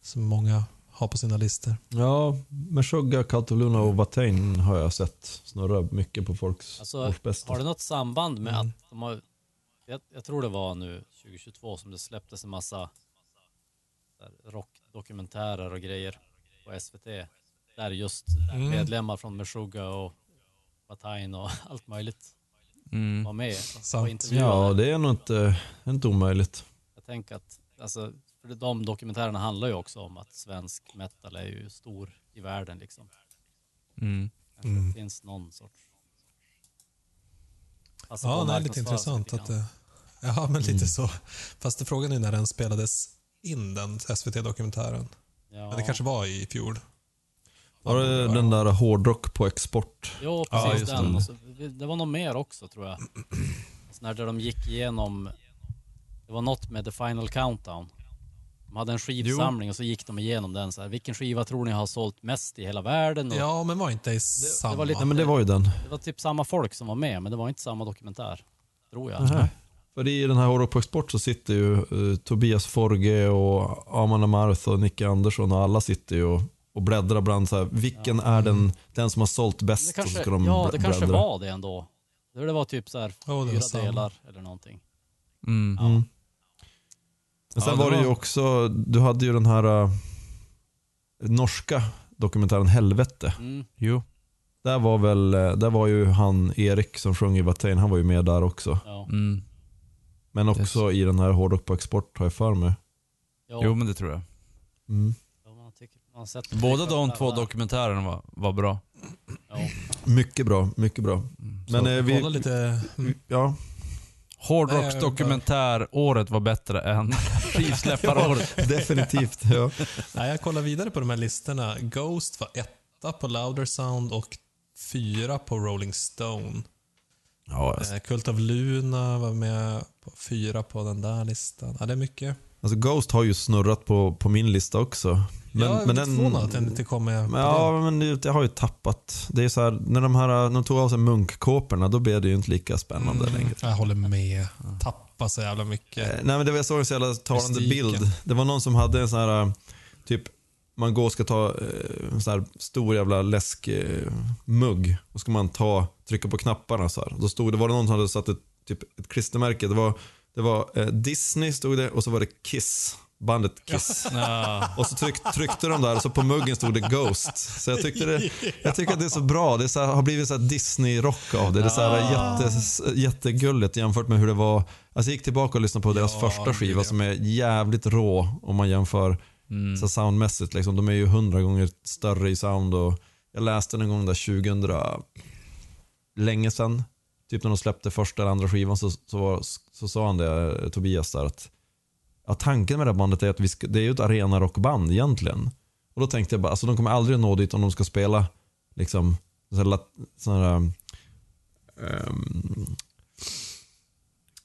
Som många har på sina listor. Ja, Meshuggah, Cult of Luna och Watain har jag sett snurra mycket på folks Alltså, årsbästa. har det något samband med Mm. att de har... Jag, jag tror det var nu 2022 som det släpptes en massa rockdokumentärer och grejer på SVT. Där just Mm. medlemmar från Meshuggah och Batain och allt möjligt Mm. var med. Ja, det är nog inte, inte omöjligt. Jag tänker att, alltså, för de dokumentärerna handlar ju också om att svensk metal är ju stor i världen liksom. Mm. Mm. det finns någon sorts... Ja, att det är lite intressant. Att, det- ja, men lite så. Fast det frågan är när den spelades in, den SVT-dokumentären. Ja. Men det kanske var i fjol. Var det den där hårdrock på export? Jo, Ja, precis just den. det. Och så, det var nog mer också tror jag. Sån här där de gick igenom, det var något med The Final Countdown. De hade en skivsamling och så gick de igenom den så här. Vilken skiva tror ni har sålt mest i hela världen? Och Ja, men var inte i samma. var lite- Nej men det var ju den. Det var typ samma folk som var med, men det var inte samma dokumentär. Tror jag. Nähä. För i den här Hårdrock på export så sitter ju eh, Tobias Forge och Aman Amarth och Nicke Andersson och alla sitter ju och, och bläddrar bland så här, vilken är den, den som har sålt bäst? Det och så kanske, ska de ja, det kanske bläddra. var det ändå. Det det var typ så här Ja, var fyra delar eller någonting. Mm. Ja. Mm. Men sen Ja, det var det ju också, du hade ju den här eh, norska dokumentären Helvete. Mm. Jo. Där var väl, eh, där var ju han Erik som sjöng i Watain, han var ju med där också. Ja. Mm. Men också i den här Hårdrock på export har jag för mig. Ja. Jo, men det tror jag. Mm. Ja, man tycker, man har sett Båda de två dokumentärerna. dokumentärerna var, var bra. Ja. Mycket bra, mycket bra. Men eh, vi, lite. ja, Hårdrocksdokumentäråret var bättre än skivsläpparåret. definitivt. Ja. Nej, jag kollar vidare på de här listorna. Ghost var etta på Louder Sound och fyra på Rolling Stone. Ja, alltså, Eh, Cult of Luna var med på fyra på den där listan. Ja, det är mycket. alltså Ghost har ju snurrat på, på min lista också. Men, jag är men lite förvånad att den inte kom med Men, ja, men det- jag har ju tappat. Det är så här, när de här, de tog av sig munkkåporna, då blev det ju inte lika spännande den. längre. Mm, jag håller med. Tappa så jävla mycket. Eh, Nej men det var jag såg en så jävla talande Mystiken. bild. Det var någon som hade en sån här, eh, typ, man går och ska ta eh, en sån här stor jävla läskmugg. och ska man ta, trycka på knapparna så här. Då stod det, var det någon som hade satt ett, typ, ett klistermärke. Det var, det var eh, Disney stod det och så var det Kiss bandet Kiss. Ja. Och så tryck, tryckte de där och så på muggen stod det Ghost. Så jag, tyckte det, jag tycker att det är så bra. Det så här, har blivit så här Disney-rock av det. Det är så här jätte, jättegulligt jämfört med hur det var. Alltså jag gick tillbaka och lyssnade på deras Ja, första skiva som är jävligt rå om man jämför Mm. så soundmässigt. Liksom. De är ju hundra gånger större i sound. Och jag läste en gång där 2000, länge sedan, typ när de släppte första eller andra skivan så, så, var, så sa han det, eh, Tobias där, att ja, tanken med det här bandet är att vi ska, det är ju ett arenarockband egentligen. Och då tänkte jag bara, alltså de kommer aldrig nå dit om de ska spela liksom sådana här, här um,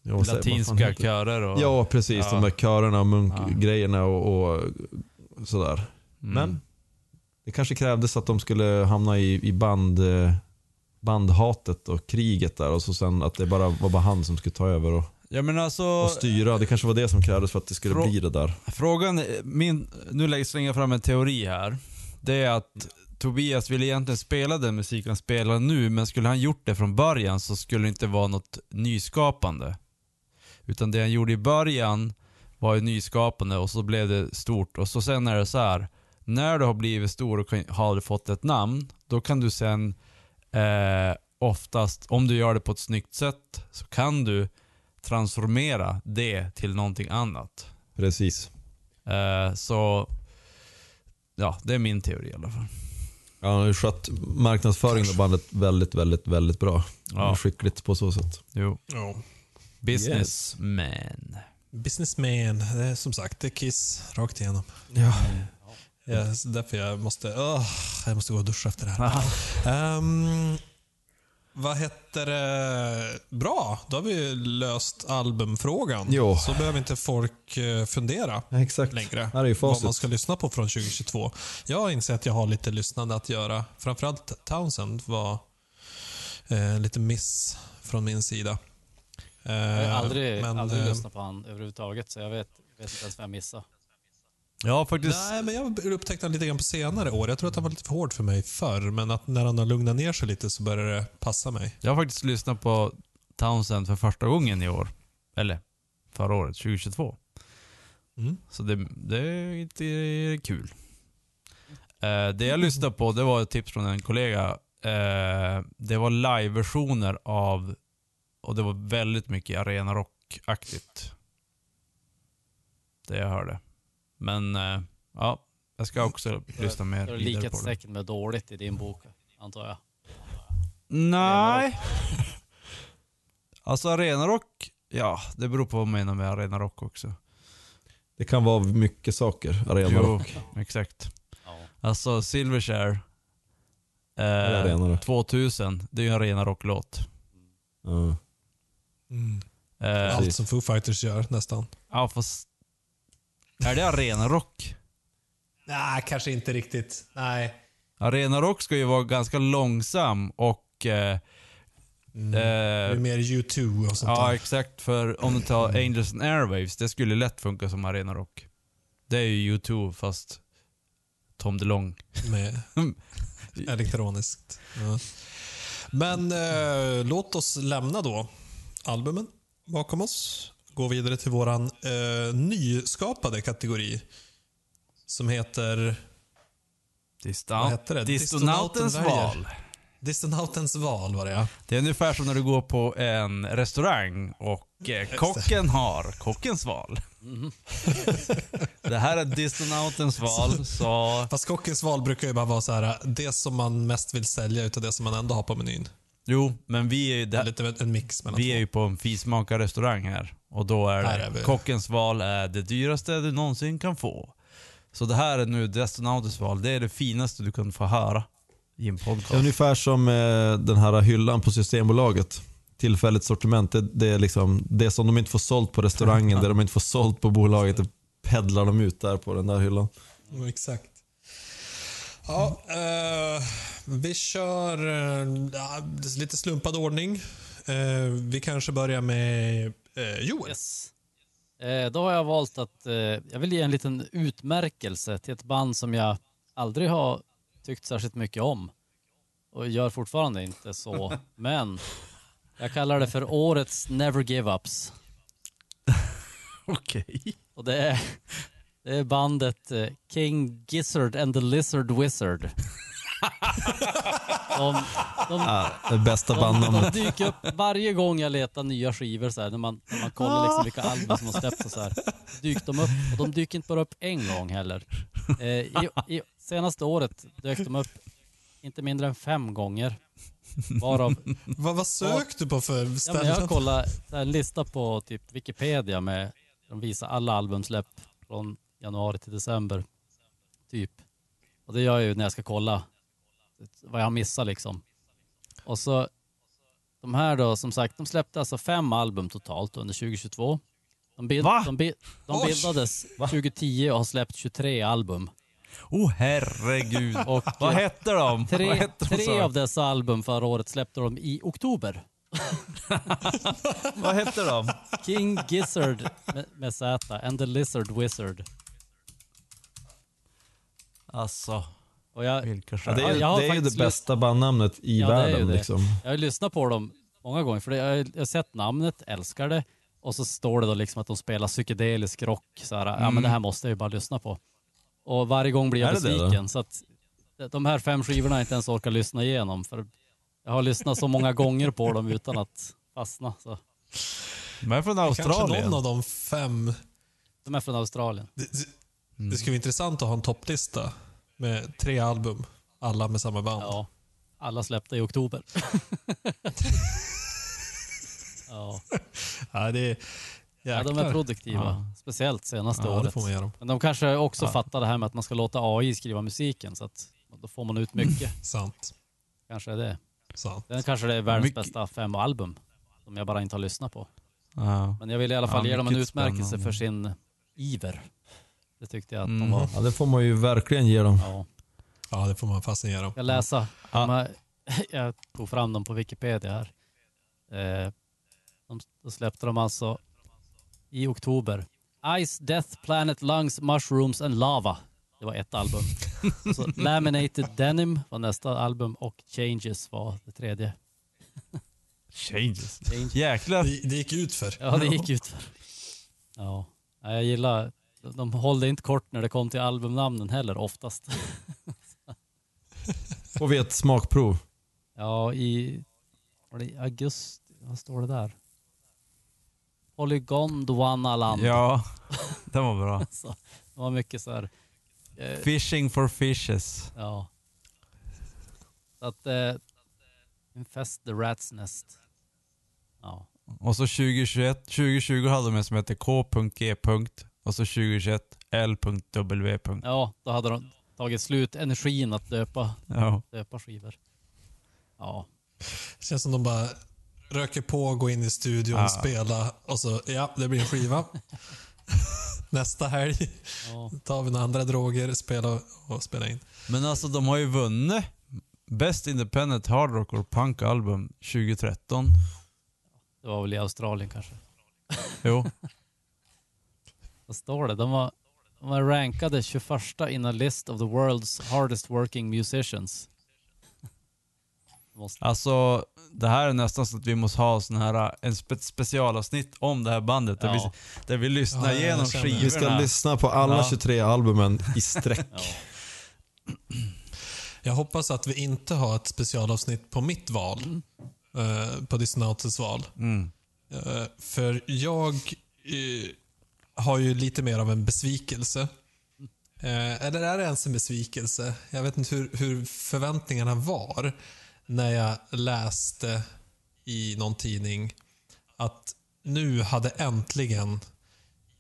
fan Latinska körer och... Ja, precis. Ja. De där körerna och munkgrejerna och, och sådär. Mm. Men det kanske krävdes att de skulle hamna i, i band, bandhatet och kriget där och så sen att det bara var bara han som skulle ta över och, Ja men alltså, och styra. Det kanske var det som krävdes för att det skulle bli det där. frågan, min, nu lägger jag slänga fram en teori här. Det är att Tobias vill egentligen spela den musik han spelar nu, men skulle han gjort det från början så skulle det inte vara något nyskapande. Utan det han gjorde i början var ju nyskapande och så blev det stort. Och så sen är det så här. när du har blivit stor och har fått ett namn, då kan du sen eh, oftast, om du gör det på ett snyggt sätt, så kan du transformera det till någonting annat. Precis. Eh, så, ja, det är min teori i alla fall. Ja, han har ju skött marknadsföringen av bandet väldigt, väldigt, väldigt bra. Ja. Skickligt på så sätt. Jo. Ja. Businessman. Businessman, det är som sagt, det är Kiss rakt igenom. Ja. Ja, därför jag måste, åh, jag måste gå och duscha efter det här. Ehm, vad heter det? Bra, då har vi löst albumfrågan. Jo. Så behöver inte folk eh, fundera Ja, exakt. längre. Här är ju vad man ska lyssna på från 2022. Jag inser att jag har lite lyssnande att göra. Framförallt Townsend var eh, lite miss från min sida. Eh, Jag har aldrig, men, aldrig eh, lyssnat på han överhuvudtaget, så jag vet, vet inte ens vad jag missade. Ja, faktiskt. Nej, men jag upptäckte han lite grann på senare år. Jag tror att han var lite för hård för mig förr, men att när han har lugnat ner sig lite så börjar det passa mig. Jag har faktiskt lyssnat på Townsend för första gången i år. Eller förra året, 2022. Mm. Så det, det är inte kul. Eh, det jag lyssnade på, det var ett tips från en kollega. Eh, det var live-versioner av, och det var väldigt mycket arena-rock-aktigt. Det jag hörde. Men, eh, ja, jag ska också lyssna mer är det vidare på det. likhetstecken med dåligt i din bok, antar jag. Nej. Alltså arenarock, ja det beror på vad man menar med arenarock också. Det kan vara mycket saker, arenarock. Jo, exakt. Ja. Alltså Silverchair är eh, arenare. 2000, det är ju en arenarocklåt. Ja. Mm. Eh, Allt som Foo Fighters gör nästan. ja fast, är det arenarock? Nej, kanske inte riktigt. Nej. Arenarock ska ju vara ganska långsam och eh, Mm. det är eh, mer U2 och sånt Ja där. exakt, för om du tar Angels and Airwaves, det skulle lätt funka som arenarock. Det är ju U2 fast Tom DeLong. Med elektroniskt. Ja. Men eh, låt oss lämna då albumen bakom oss. Gå vidare till våran eh, nyskapade kategori. Som heter Distan- Vad heter det? Distonautens Distonauten val. Distonautens val. Var det, ja. Det är ungefär som när du går på en restaurang och eh, kocken har kockens val. det här är Distonautens val, så... Fast kockens val brukar ju bara vara så här, det som man mest vill sälja utav det som man ändå har på menyn. Jo, men vi är ju, Det är där, lite en mix mellan vi är två. ju på en fismakarrestaurang här. Och då är Här det, är vi. kockens val är det dyraste du någonsin kan få. Så det här är nu Distonautens val, det är det finaste du kan få höra i en podcast. Är ungefär som eh, den här hyllan på Systembolaget. Tillfälligt sortiment. Det, det är liksom det som de inte får sålt på restaurangen, det de inte får sålt på bolaget, det peddlar de ut där på den där hyllan. Ja, exakt. Ja, eh, vi kör ja, lite slumpad ordning. Eh, vi kanske börjar med eh, Joel. Yes. Då har jag valt att jag vill ge en liten utmärkelse till ett band som jag aldrig har tyckt särskilt mycket om. Och gör fortfarande inte så. Men jag kallar det för årets Never Give Ups. Okej. Och det är, Det är bandet King Gizzard and the Lizard Wizard. De, de, Ja, det bästa de, de bandnamnet. dyker upp varje gång jag letar nya skivor så här, när, man, när man kollar liksom vilka album som har släppts och så här. Dyker de upp och de dyker inte bara upp en gång heller. Eh, i, i, senaste året dök de upp inte mindre än fem gånger. Varav Vad, vad sökte du på för Ja, ställen? jag kollat så här, en lista på typ Wikipedia med de visar alla albumsläpp från januari till december. Typ. Och det gör jag ju när jag ska kolla vad jag har missat liksom. Och så de här då, som sagt, de släppte alltså fem album totalt under 2022. De, bild, Va? de, de bildades 2010 och har släppt 23 album. Oh herregud. Och Vad hette de? Tre, hette de, tre av dessa album förra året släppte de i oktober. Vad hette de? King Gizzard med, med Z and the Lizard Wizard. Alltså, Och jag, vilka Ja, det är, Ja, jag har det är ju det bästa bandnamnet i Ja, världen. Liksom. jag har lyssnat på dem många gånger för det, jag, har- jag har sett namnet, älskar det. Och så står det då liksom att de spelar psykedelisk rock. Så här, Ja men det här måste jag ju bara lyssna på. Och varje gång blir jag besviken. så att de här fem skivorna har jag inte ens orkat lyssna igenom. För jag har lyssnat så många gånger på dem utan att fastna. Så. De är från Kanske Australien. någon av de fem. De är från Australien. Det, det, det skulle vara intressant att ha en topplista med tre album. Alla med samma band. Ja, alla släppta i oktober. ja. Ja, det är... ja, de är produktiva. Ja. Speciellt senaste Ja, året. Men de kanske också fattar det här med att man ska låta AI skriva musiken så att då får man ut mycket. Sant. Kanske är det. Sant. Sen kanske det är världens Mycket- bästa fem album som jag bara inte har lyssnat på. Ja. Men jag vill i alla fall Ja, ge dem en utmärkelse spännande. för sin iver. Det tyckte jag att Mm. de var. Ja, det får man ju verkligen ge dem. Ja. Ja, det får man fasen ge dem. Jag läsa. Ja. De här, jag tog fram dem på Wikipedia här. Eh, de, då släppte de alltså i oktober. Ice, Death, Planet, Lungs, Mushrooms and Lava. Det var ett album. Så Laminated Denim var nästa album och Changes var det tredje. Changes. Changes. Jäklar. Det, det gick ut för. Ja, det gick ut för. Ja, jag gillar, de hållde inte kort när det kom till albumnamnen heller oftast. Får vi ett smakprov? Ja, i, i augusti, vad står det där? Polygondwanaland. Ja, den var bra. Så, det var mycket så här. Eh, Fishing for fishes. ja. Så att, eh, Infest the Rat's Nest. Ja. Och så 2021, 2020 hade de en som hette K.G. Och så 2021 L.W. ja, då hade de tagit slut energin att döpa, Ja. döpa skivor. Ja, Det känns som de bara röker på, går in i studion, Ja. spela och så, ja, det blir en skiva. Nästa helg ja. tar vi några andra droger, spela och spela in. Men alltså de har ju vunnit Best Independent Hard Rock or Punk Album 2013. det var väl i Australien kanske. Jo. Vad står det? De var, de var rankade 21 in a list of the world's hardest working musicians. Måste, Alltså, det här är nästan så att vi måste ha sån här, en spe specialavsnitt om det här bandet. Där, Ja. vi, där vi lyssnar Ja, igenom skivorna. Vi ska lyssna på alla Ja. 23 albumen i sträck. ja. Jag hoppas att vi inte har ett specialavsnitt på mitt val. eh, på Disneyautes val. Mm. Eh, för jag eh, har ju lite mer av en besvikelse. Eh, eller är det ens en besvikelse? Jag vet inte hur, hur förväntningarna var när jag läste i någon tidning att nu hade äntligen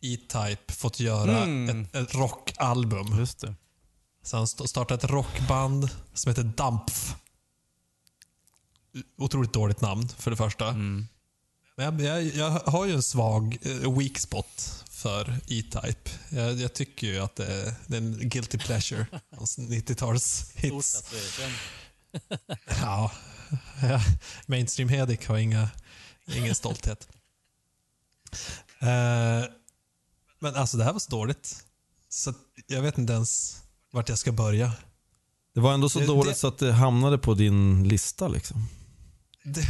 E-Type fått göra Mm. ett, ett rockalbum. Just det. Så han st- startade ett rockband som heter Dampf. Otroligt dåligt namn för det första. Mm. Men jag, jag, jag har ju en svag eh, weak spot för E-Type. Jag, jag tycker ju att det är, det är en guilty pleasure. Hans 90-tals Stort hits. att du erkänner. Ja, ja. mainstream Hedik har inga, ingen stolthet. Eh, men alltså det här var så dåligt. Så jag vet inte ens vart jag ska börja. Det var ändå så Det- dåligt det- så att det hamnade på din lista liksom. Det.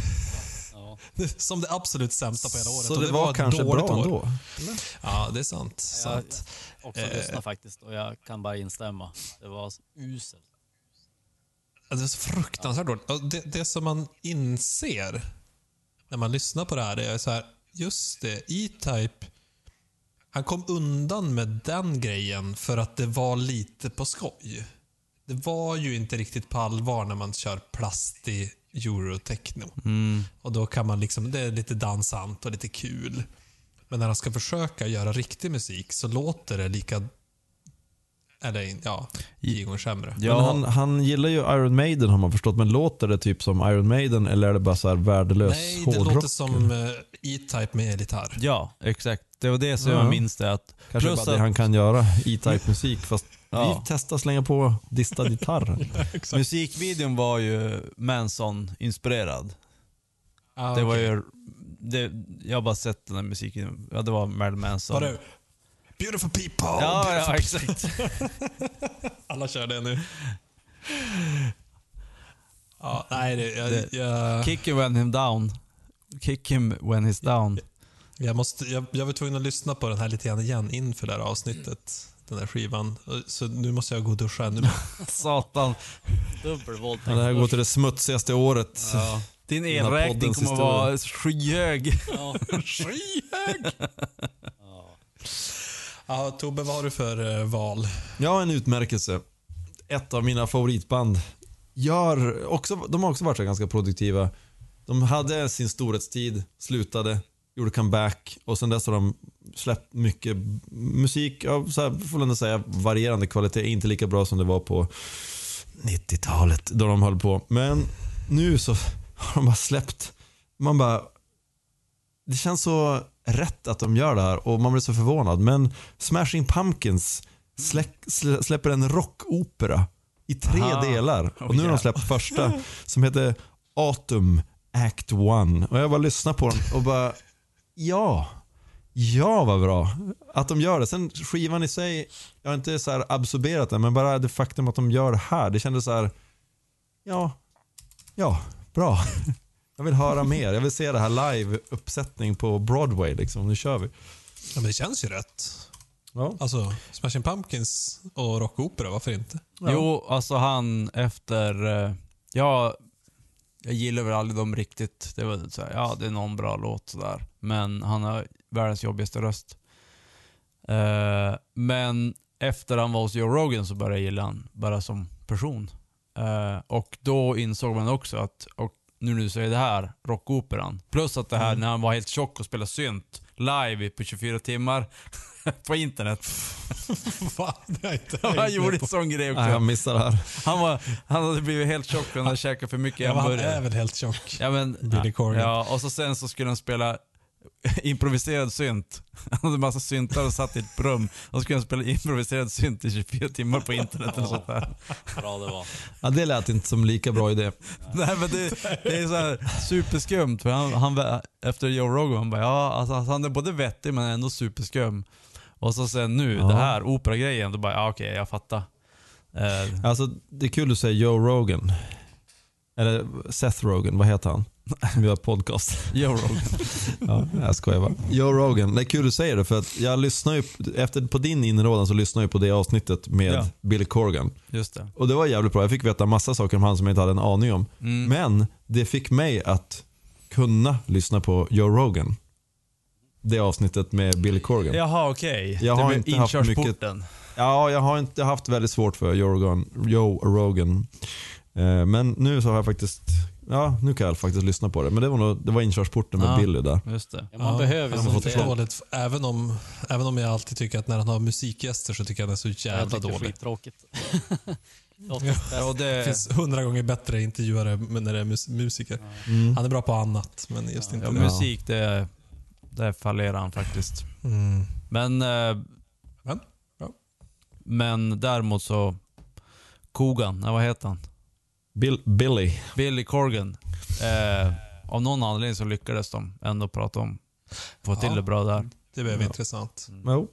Som det absolut sämsta på hela året. Så Och det, var, ett kanske bra år. ändå? Ja, det är sant. sant. Också Eh. lyssna faktiskt och jag kan bara instämma. Det var uselt. Det är så fruktansvärt dåligt. Det, det som man inser när man lyssnar på det här, det är så här, just det, E-Type, han kom undan med den grejen för att det var lite på skoj. Det var ju inte riktigt på allvar när man kör plastig eurotechno. Och då kan man liksom, det är lite dansant och lite kul. Men när han ska försöka göra riktig musik så låter det lika, eller ja, tio gånger sämre. Men Ja, han, han gillar ju Iron Maiden har man förstått, men låter det typ som Iron Maiden eller är det bara så här värdelös Nej, det hårdrock? låter som uh, E-Type med gitarr. ja, exakt. Det var det som Ja. jag minns det. Att, Kanske plus bara det att- han kan göra, E-Type musik. Fast Ja. vi testar slänga på distad gitarr. musikvideon var ju Manson-inspirerad. Ah, Det var ju... Det, jag har bara sett den här musiken. Ja, det var Marilyn Manson. Var det Beautiful people! Ja, ja, exakt. Alla kör det nu. Ja, nej, det, jag, Det- jag, Kick him when him down. Kick him when he's down. jag, måste, jag, jag var tvungen att lyssna på den här lite grann igen inför det här avsnittet. Den här skivan. Så nu måste jag gå och duscha ännu. Satan. Dubbelvåldtäkt. Ja, det här går till det smutsigaste året. Ja. Din elräkning kommer att vara skyhög. Ja. Skyhög! Ja. Ja, Tobbe, vad har du för eh, val? Ja, en utmärkelse. Ett av mina favoritband. Gör också, de har också varit så ganska produktiva. De hade sin storhetstid, slutade, gjorde comeback och sen dess har de släppt mycket musik av, så här, får man säga, varierande kvalitet. Inte lika bra som det var på 90-talet då de höll på. Men nu så har de bara släppt, man bara, det känns så rätt att de gör det här och man blir så förvånad. Men Smashing Pumpkins släck, slä, släpper en rockopera i tre Aha. delar. Oh, Och nu har de släppt första som heter Autumn Act 1. Och jag bara lyssnar på den och bara, ja. Ja, vad bra att de gör det. Sen skivan i sig, jag har inte så här absorberat den, men bara det faktum att de gör det här, det kändes så här, ja, ja, bra. Jag vill höra mer. Jag vill se det här live-uppsättning på Broadway. Liksom. Nu kör vi. Ja, men det känns ju rätt. Ja. Alltså, Smashing Pumpkins och rockopera, varför inte? Ja. Jo, alltså han efter... eh, Ja, jag gillar väl aldrig dem riktigt. Det var så här, ja det är någon bra låt sådär. Men han har världens jobbigaste röst. Eh, men efter han var hos Joe Rogan så började jag gilla han bara som person. Eh, och då insåg man också att, och nu när du säger det här, rockoperan. Plus att det här när han var helt tjock och spelade synt live på 24 timmar på internet. Va? Det inte Han gjorde en sån grej också. Nej, jag missar det här. Han, var, han hade blivit helt tjock och han hade käkat för mycket Ja, men han är hamburgare. väl helt tjock. Ja, men, Billy Corgan. ja, och så sen så skulle han spela improviserad synt. Han hade en massa syntar och satt i ett rum. Och så skulle han spela improviserad synt i 24 timmar på internet eller sånt där. Bra det var. Ja, det lät inte som lika bra idé. Nej men det, det är så här superskumt för han, han efter Joe Rogan, han bara ja, alltså, han är både vettig men ändå superskum. Och så sen nu, Ja. det här operagrejen, då bara ja okej, jag fattar. Eh, Alltså, det är kul att säga Joe Rogan. Eller Seth Rogan, vad heter han? Som gör podcast. Joe Rogan. Ja, jag skojar bara. Joe Rogan, det är kul du säger det för att jag lyssnar ju, efter, på din inrådan så lyssnar jag på det avsnittet med Ja. Billy Corgan. Just det. Och det var jävligt bra, jag fick veta massa saker om han som jag inte hade en aning om. Mm. Men det fick mig att kunna lyssna på Joe Rogan. Det avsnittet med Billy Corgan. Ja, Jaha okej. Jag Det har blev inte haft inkörsporten. jag har inte haft väldigt svårt för Joe Rogan. Joe Rogan. Eh, Men nu så har jag faktiskt, ja nu kan jag faktiskt lyssna på det. Men det var, nog, det var inkörsporten med Ja. Billy där. Just det. Ja, man behöver han ju sånt där. dåligt. Även om, även om jag alltid tycker att när han har musikgäster så tycker jag han är så Jag jävla är dålig. skittråkigt. Ja, Det det, finns hundra gånger bättre intervjuare men när det är mus musiker. Mm. Han är bra på annat, men just inte ja, det. musik, det, det fallerar han faktiskt. Mm. Men, eh, Men, ja. men däremot så, Kogan, vad heter han? Bill, Billy. Billy Corgan. Eh, av någon anledning så lyckades de ändå prata om, få till Ja. det bra där. Det blev Ja. intressant. Jo.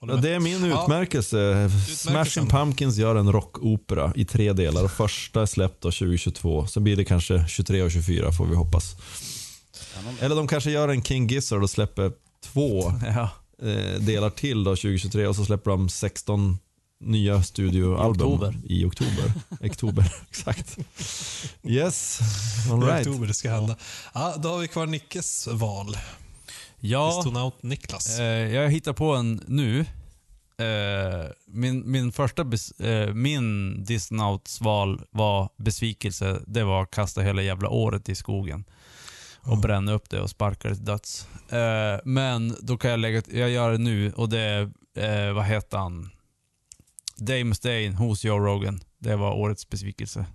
Håller Ja, det är min Ja. utmärkelse. Smashing Pumpkins gör en rockopera i tre delar. Första är släppt då 2022. Så blir det kanske 23 och 24 får vi hoppas. Eller de kanske gör en King Gizzard och släpper två Ja. eh, delar till då 2023 och så släpper de 16 nya studioalbum I oktober. i oktober. oktober, exakt. Yes, all right. oktober det ska hända. Ja, då har vi kvar Nickes val. Ja, Astronaut Niklas. eh, jag hittar på en nu. Eh, min, min första eh, min Disneyauts val var besvikelse. Det var att kasta hela jävla året i skogen. Och bränna upp det och sparka det till döds. Eh, men då kan jag lägga, jag gör det nu och det är, vad heter han? Dave Mustaine hos Joe Rogan. Det var årets besvikelse.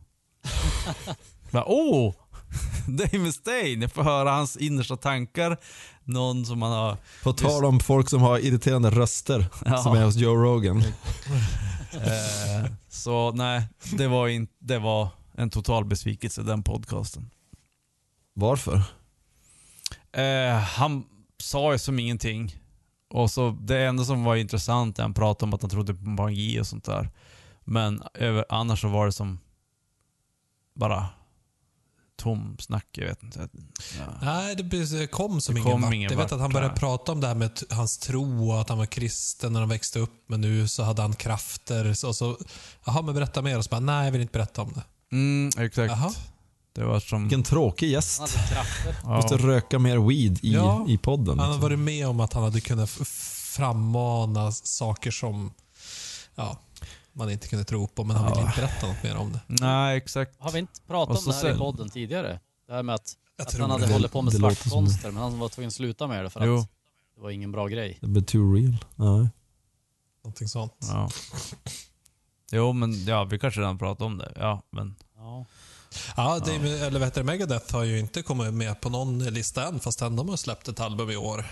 Bara, Åh! Dave Mustaine, jag får höra hans innersta tankar. Någon som man har... På tal om folk som har irriterande röster, Ja. som är hos Joe Rogan. Eh, så nej, det var, in, det var en total besvikelse den podcasten. Varför? Eh, han sa ju som ingenting. Och så Det enda som var intressant är han pratade om att han trodde på magi och sånt där. Men över, annars så var det som bara tom snack. Jag vet inte. Ja. Nej, det kom som Det ingen kom vart. ingen Jag vet vart, att han började prata om det här med hans tro och att han var kristen när han växte upp. Men nu så hade han krafter. Så, så, jaha, men berätta mer. Och så bara, nej, jag vill inte berätta om det. Mm, exakt. Jaha. Det var som... Vilken tråkig gäst. Krafter. Måste Ja. röka mer weed i, Ja. i podden. Han hade liksom. varit med om att han hade kunnat frammana saker som ja, man inte kunde tro på, men han ville Ja. inte berätta något mer om det. Nej, exakt. Har vi inte pratat om det här i sen- podden tidigare? Det här med att, att han hade det. hållit på med som svartkonster, men han var tvungen att sluta med det för Jo. att det var ingen bra grej. Det blir too real. Ja. Någonting sånt. Ja. Jo, men ja, vi kanske redan pratade om det. Ja, men... Ja. Ja, Dave, eller vad heter det, Megadeth har ju inte kommit med på någon lista än, fast ändå de har släppt ett album i år.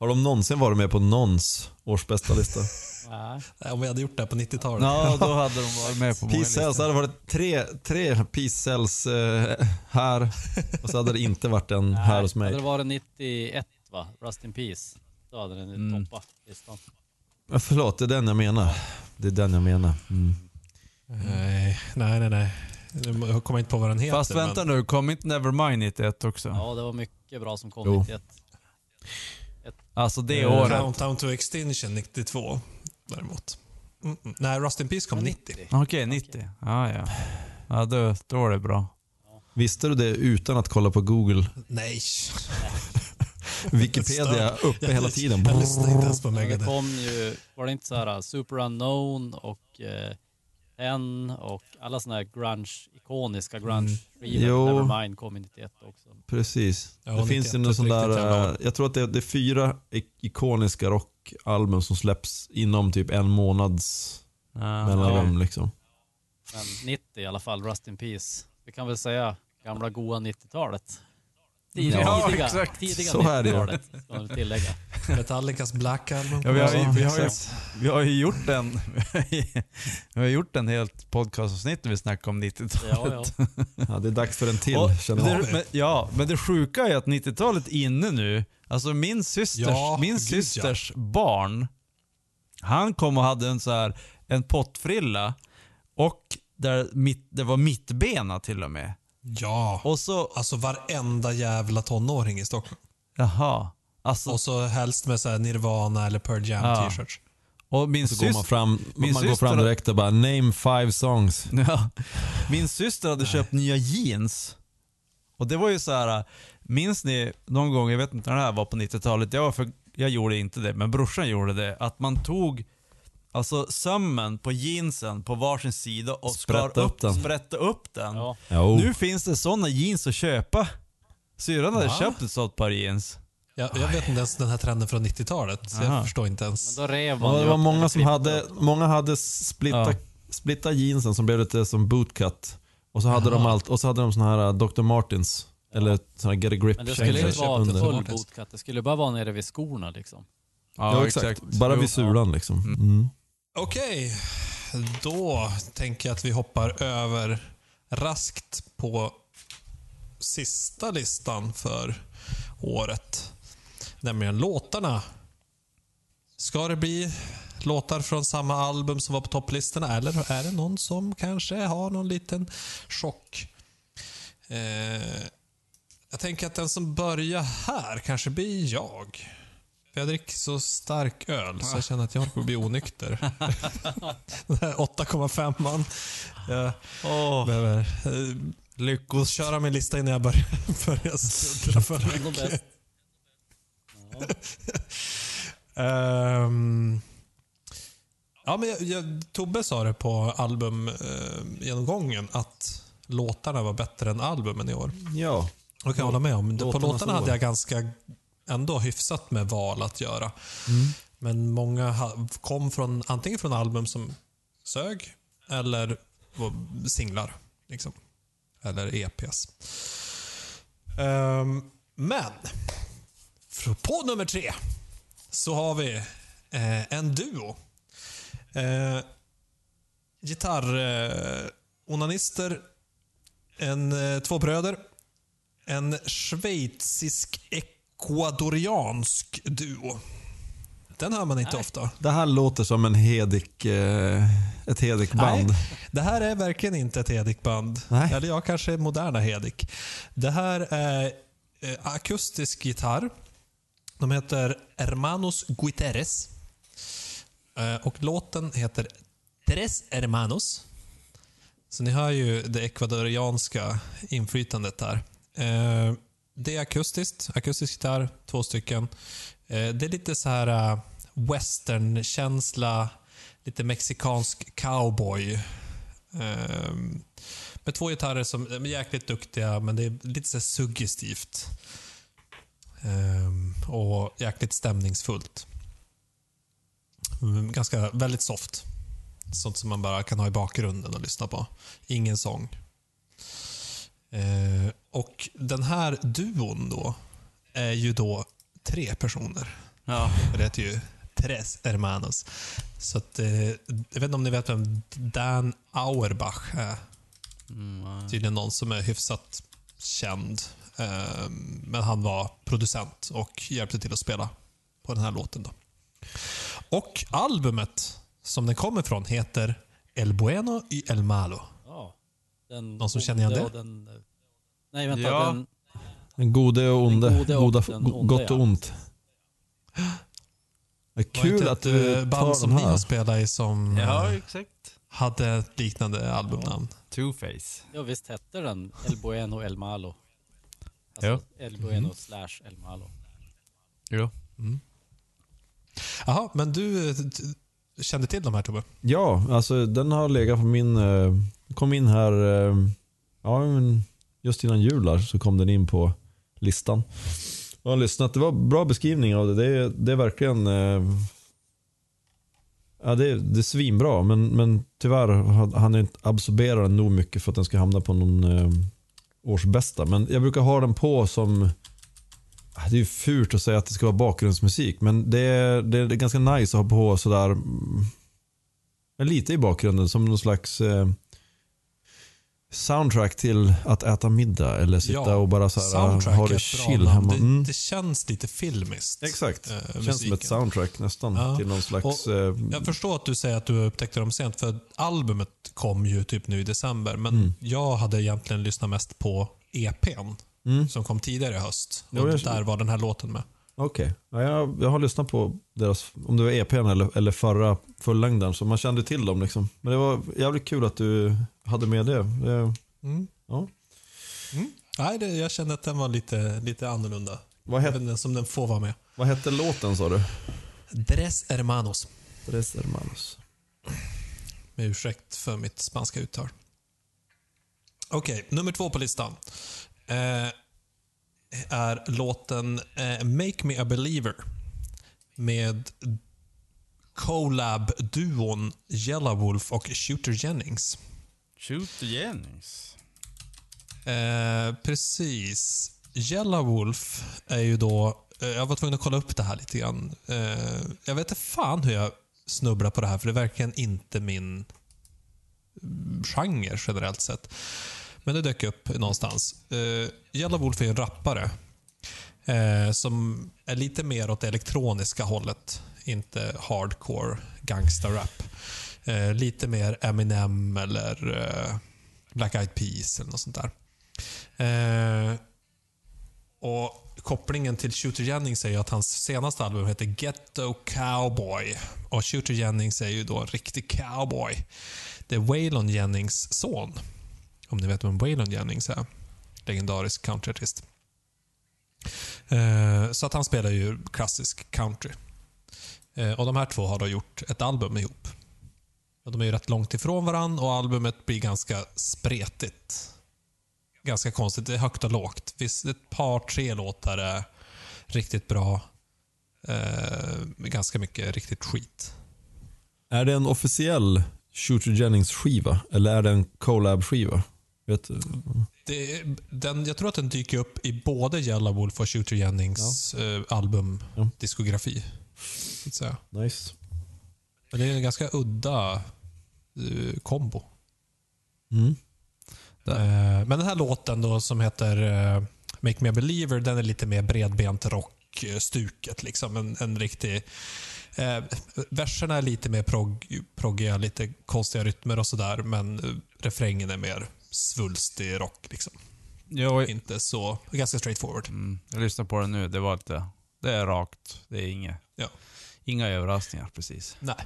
Har de någonsin varit med på någons årsbästa lista? Nej. Nej, Om vi hade gjort det på 90-talet. Ja, då hade de varit med på många Peace Cells, det listor. hade varit tre, tre Peace Cells eh, här och så hade det inte varit en här hos Hade det mig. varit 91 va? Rust in Peace. Då hade den Mm. toppat listan. Ja, förlåt, det är den jag menar. Det är den jag menar. Mm. Nej, nej, nej. nej. Jag kommer inte på vad den heter. Fast vänta men... nu, kom inte Nevermind 91 också? Ja, det var mycket bra som kom Jo. 91. Alltså det Eh, året. Countdown to Extinction 92, däremot. Mm -mm. Nej, Rust in Peace kom 90. Okej, 90. Ja, ja. Ja, då, då är det bra. Visste du det utan att kolla på Google? Nej. Wikipedia uppe hela tiden. Jag lyssnar inte ens på Men det Megadeth. kom ju, var det inte så här Super Unknown och eh, en och alla såna här grunge, ikoniska grunge-skivor. Jo. Nevermind kom i 91 också. Precis. Ja, det finns 91 ju någon sån där, eh, jag tror att det är, det är fyra ik- ikoniska rockalbum som släpps inom typ en månads Ja, mellanrum liksom. Men 90 i alla fall, Rust in Peace. Vi kan väl säga gamla goa 90-talet. Tidiga, Ja, tidiga, exakt. tidiga Så är det ju. 90-talet, ska man tillägga. Metallicas Black Album. Ja, vi, har, ju- vi, har ju, vi har ju gjort en Vi har gjort en helt podcastavsnitt där vi snackar om 90-talet. Ja, ja. Ja, det är dags för en till Och känner det, men, ja, men det sjuka är att 90-talet är inne nu. Alltså min systers, Ja, min gud, systers barn, han kom och hade en så här en pottfrilla och där mitt, det var mittbena till och med. Ja. Och så, Alltså varenda jävla tonåring i Stockholm. jaha. Alltså, Och så helst med så här Nirvana eller Pearl Jam Ja. t-shirts. och min Så går man syster, fram, min man går syster fram har- direkt och bara name five songs. Ja. Min syster hade köpt nya jeans. Och det var ju så här. minns ni någon gång, jag vet inte när det här var på 90-talet, jag, var för, jag gjorde inte det, men brorsan gjorde det, att man tog alltså sömmen på jeansen på varsin sida och skar Sprätta upp, upp den. sprätte upp den. ja. Nu finns det sådana jeans att köpa. Syrran hade Va? köpt ett sånt par jeans. Jag, jag vet inte ens den här trenden från 90-talet, så Aha. jag förstår inte Men ens. då rev Ja, man det ju var upp många som hade, många hade splitta, Ja. splitta jeansen som blev lite som bootcut. Och så hade de Jaha. allt, och så hade de såna här uh, Dr. Martens. Eller såna här Get a Grip Men det skulle inte vara under. full bootcut, det skulle bara vara nere vid skorna liksom. Ja, exakt. Bara Jo. vid sulan liksom. Mm. Okej, då tänker jag att vi hoppar över raskt på sista listan för året. Nämligen låtarna. Ska det bli låtar från samma album som var på topplistorna eller är det någon som kanske har någon liten chock? Eh, jag tänker att den som börjar här kanske blir jag. För jag dricker så stark öl så jag känner att jag håller på att bli onykter. Den här 8,5an. Jag Åh, behöver eh, lyckos. köra min lista innan jag börjar, börjar sluddra för mycket. Bäst. Ja. Men jag, jag, Tobbe sa det på albumgenomgången att låtarna var bättre än albumen i år. Ja, Och kan jag hålla med om. På Låtarna låtarna så. hade jag ganska ändå hyfsat med val att göra. Men många kom från antingen från album som sög eller singlar. Liksom. Eller EPs. Ehm, men, på nummer tre så har vi eh, en duo. Eh, Gitarronanister, en, eh, två bröder en schweizisk-ekvadoriansk duo. Den hör man inte ofta. det här låter som en Hedik, eh, ett Hedik-band. Nej, det här är verkligen inte ett Hedik-band. Nej. Eller jag kanske är moderna Hedik. Det här är eh, akustisk gitarr. De heter Hermanos Guiteres. Eh, och låten heter Tres Hermanos. Så ni hör ju det ekvadorianska inflytandet där. Eh, det är akustiskt, akustisk gitarr, två stycken. Eh, det är lite så här uh, westernkänsla, lite mexikansk cowboy. Med två gitarrer som är jäkligt duktiga, men det är lite så suggestivt. Um, och jäkligt stämningsfullt. Mm, Ganska, väldigt soft. Sånt som man bara kan ha i bakgrunden och lyssna på. Ingen sång. Eh, och den här duon då är ju då tre personer. Ja. Det heter ju Tres Hermanos. Så att, eh, jag vet inte om ni vet vem Dan Auerbach är. Mm. Tydligen någon som är hyfsat känd. Eh, men han var producent och hjälpte till att spela på den här låten. Då. Och albumet som den kommer ifrån heter El Bueno y El Malo. Ja. Den Någon som känner igen det? Den, nej, vänta. Ja. Den, Den gode och onde. Den gode och Goda, den onde, gott och ja. ont. Det är kul ett att du eh, band som ni har spelat i som ja, eh, exakt. hade ett liknande albumnamn. Two-Face. ja, visst hette den El Bueno El Malo? Alltså Ja. El Bueno slash El Malo. Jo. Jaha, men du eh, kände till de här Tobbe? Ja, alltså den har legat på min... eh, kom in här... eh, ja, just innan jul där, så kom den in på listan. Jag har lyssnat. Det var bra beskrivning av det. Det är, det är verkligen... ja, det är, det är svinbra, men, men tyvärr han är inte absorberar den nog mycket för att den ska hamna på någon årsbästa. Men jag brukar ha den på som... Ah, det är ju fult att säga att det ska vara bakgrundsmusik, men det är, det är ganska nice att ha på sådär mm, lite i bakgrunden som någon slags eh, soundtrack till att äta middag eller sitta Ja, och bara så här, ha det chill hemma. Mm. Det, det känns lite filmiskt. Exakt. eh, Känns som musiken. ett soundtrack nästan Ja. till någon slags... Och eh, Jag förstår att du säger att du upptäckte dem sent, för albumet kom ju typ nu i december. Men Mm. jag hade egentligen lyssnat mest på EPn, mm, som kom tidigare i höst. Jo, Och jag- där var den här låten med. Okej. Ja, jag, jag har lyssnat på deras, om det var EPn eller, eller förra fullängden, så man kände till dem liksom. Men det var jävligt kul att du hade med det. det Mm. ja. Mm. Nej, det, jag kände att den var lite, lite annorlunda. vad, het, Även som den får vara med. vad hette låten sa du? Dres Hermanos. Tres Hermanos. Med ursäkt för mitt spanska uttal. Okej, nummer två på listan. Eh, är låten eh, Make Me A Believer. Med collab-duon Yelawolf och Shooter Jennings. Shoot the Jennings. Eh, precis. Yelawolf är ju då... Eh, jag var tvungen att kolla upp det här lite grann. Eh, jag vet inte fan hur jag snubblar på det här, för det är verkligen inte min genre generellt sett. Men det dök upp någonstans. Eh, Yellow Wolf är en rappare Uh, som är lite mer åt det elektroniska hållet. Inte hardcore gangsta-rap. Eh, lite mer Eminem eller uh, Black Eyed Peas eller något sånt där. Och kopplingen till Shooter Jennings är ju att hans senaste album heter Ghetto Cowboy. Och Shooter Jennings är ju då en riktig cowboy. Det är Waylon Jennings son. Om ni vet vem Waylon Jennings är. Legendarisk countryartist. Eh, Så att han spelar ju klassisk country. Eh, Och de här två har då gjort ett album ihop. Och de är ju rätt långt ifrån varann och albumet blir ganska spretigt. Ganska konstigt. Det är högt och lågt. Visst, ett par, tre låtar är riktigt bra. Eh, ganska mycket riktigt skit. Är det en officiell Shooter Jennings-skiva? Eller är det en collab-skiva? Vet? Det, den, jag tror att den dyker upp i både Yellow Wolf och Shooter Jennings eh, album, Ja. diskografi. Så. Nice. Men det är en ganska udda eh, kombo. Mm. Eh, men den här låten då som heter eh, Make Me A Believer, den är lite mer bredbent rock-stuket. Liksom. En, en riktig... Eh, verserna är lite mer prog, proggiga, lite konstiga rytmer och sådär, men eh, refrängen är mer svulstig rock. Liksom. Ja, Inte så... Ganska straightforward. mm, jag lyssnar på den nu. Det var lite... Det är rakt. Det är inget, Ja. inga överraskningar precis. Nej.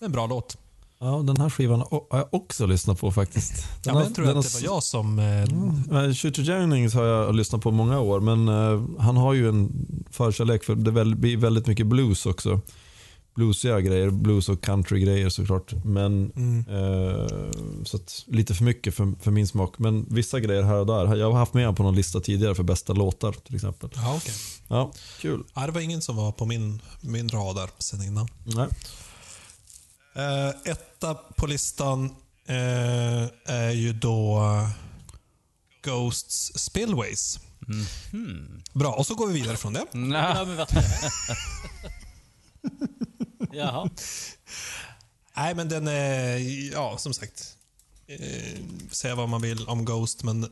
En bra låt. Ja, den här skivan har jag också lyssnat på faktiskt. Den Ja, men jag tror den att det var jag som... Eh, Eh, Shooter Jennings har jag lyssnat på många år, men eh, han har ju en förkärlek för det blir väldigt mycket blues också. Bluesiga grejer, blues och country-grejer såklart. Men mm. eh, så att, lite för mycket för, för min smak. Men vissa grejer här och där. Jag har haft med honom på någon lista tidigare för bästa låtar till exempel. Ja, okej. Ja, kul. Ja, det var ingen som var på min, min radar sen innan. Nej. Eh, etta på listan eh, är ju då Ghosts Spillways. Hmm. Bra, och så går vi vidare från det. Ja. Jaha. Nej, men den är, ja, som sagt. Eh, säga vad man vill om Ghost, men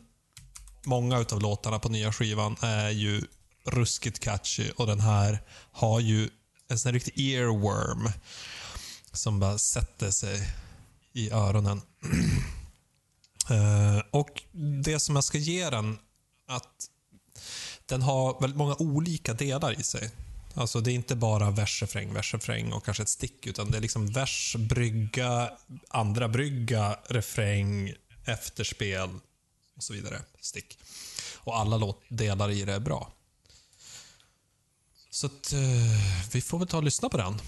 många utav låtarna på nya skivan är ju ruskigt catchy och den här har ju en sån här riktig earworm som bara sätter sig i öronen. Eh, och det som jag ska ge den, att den har väldigt många olika delar i sig. Alltså det är inte bara vers, refräng, vers, refräng och kanske ett stick, utan det är liksom vers, brygga, andra brygga, refräng, efterspel och så vidare. Stick. Och alla låt, delar i det är bra. Så att, eh, vi får väl ta och lyssna på den.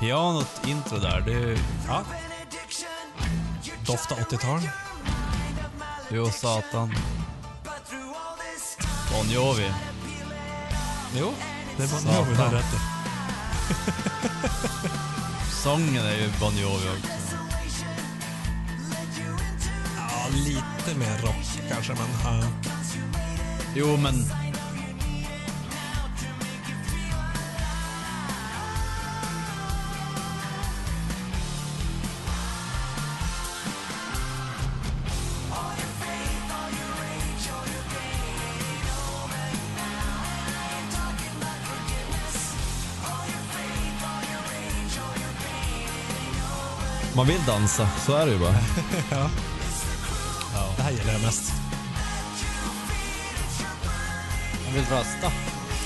Pianot intro där, det Ja. Dofta 80-tal. Du och Satan. Bon Jovi. Jo, det var Satan. nog rätt i. Sången är ju Bon Jovi också. Ja, lite mer rock kanske, men... ja. Jo, men... Man vill dansa, så är det ju bara. Det här gillar jag mest. Jag vill rösta.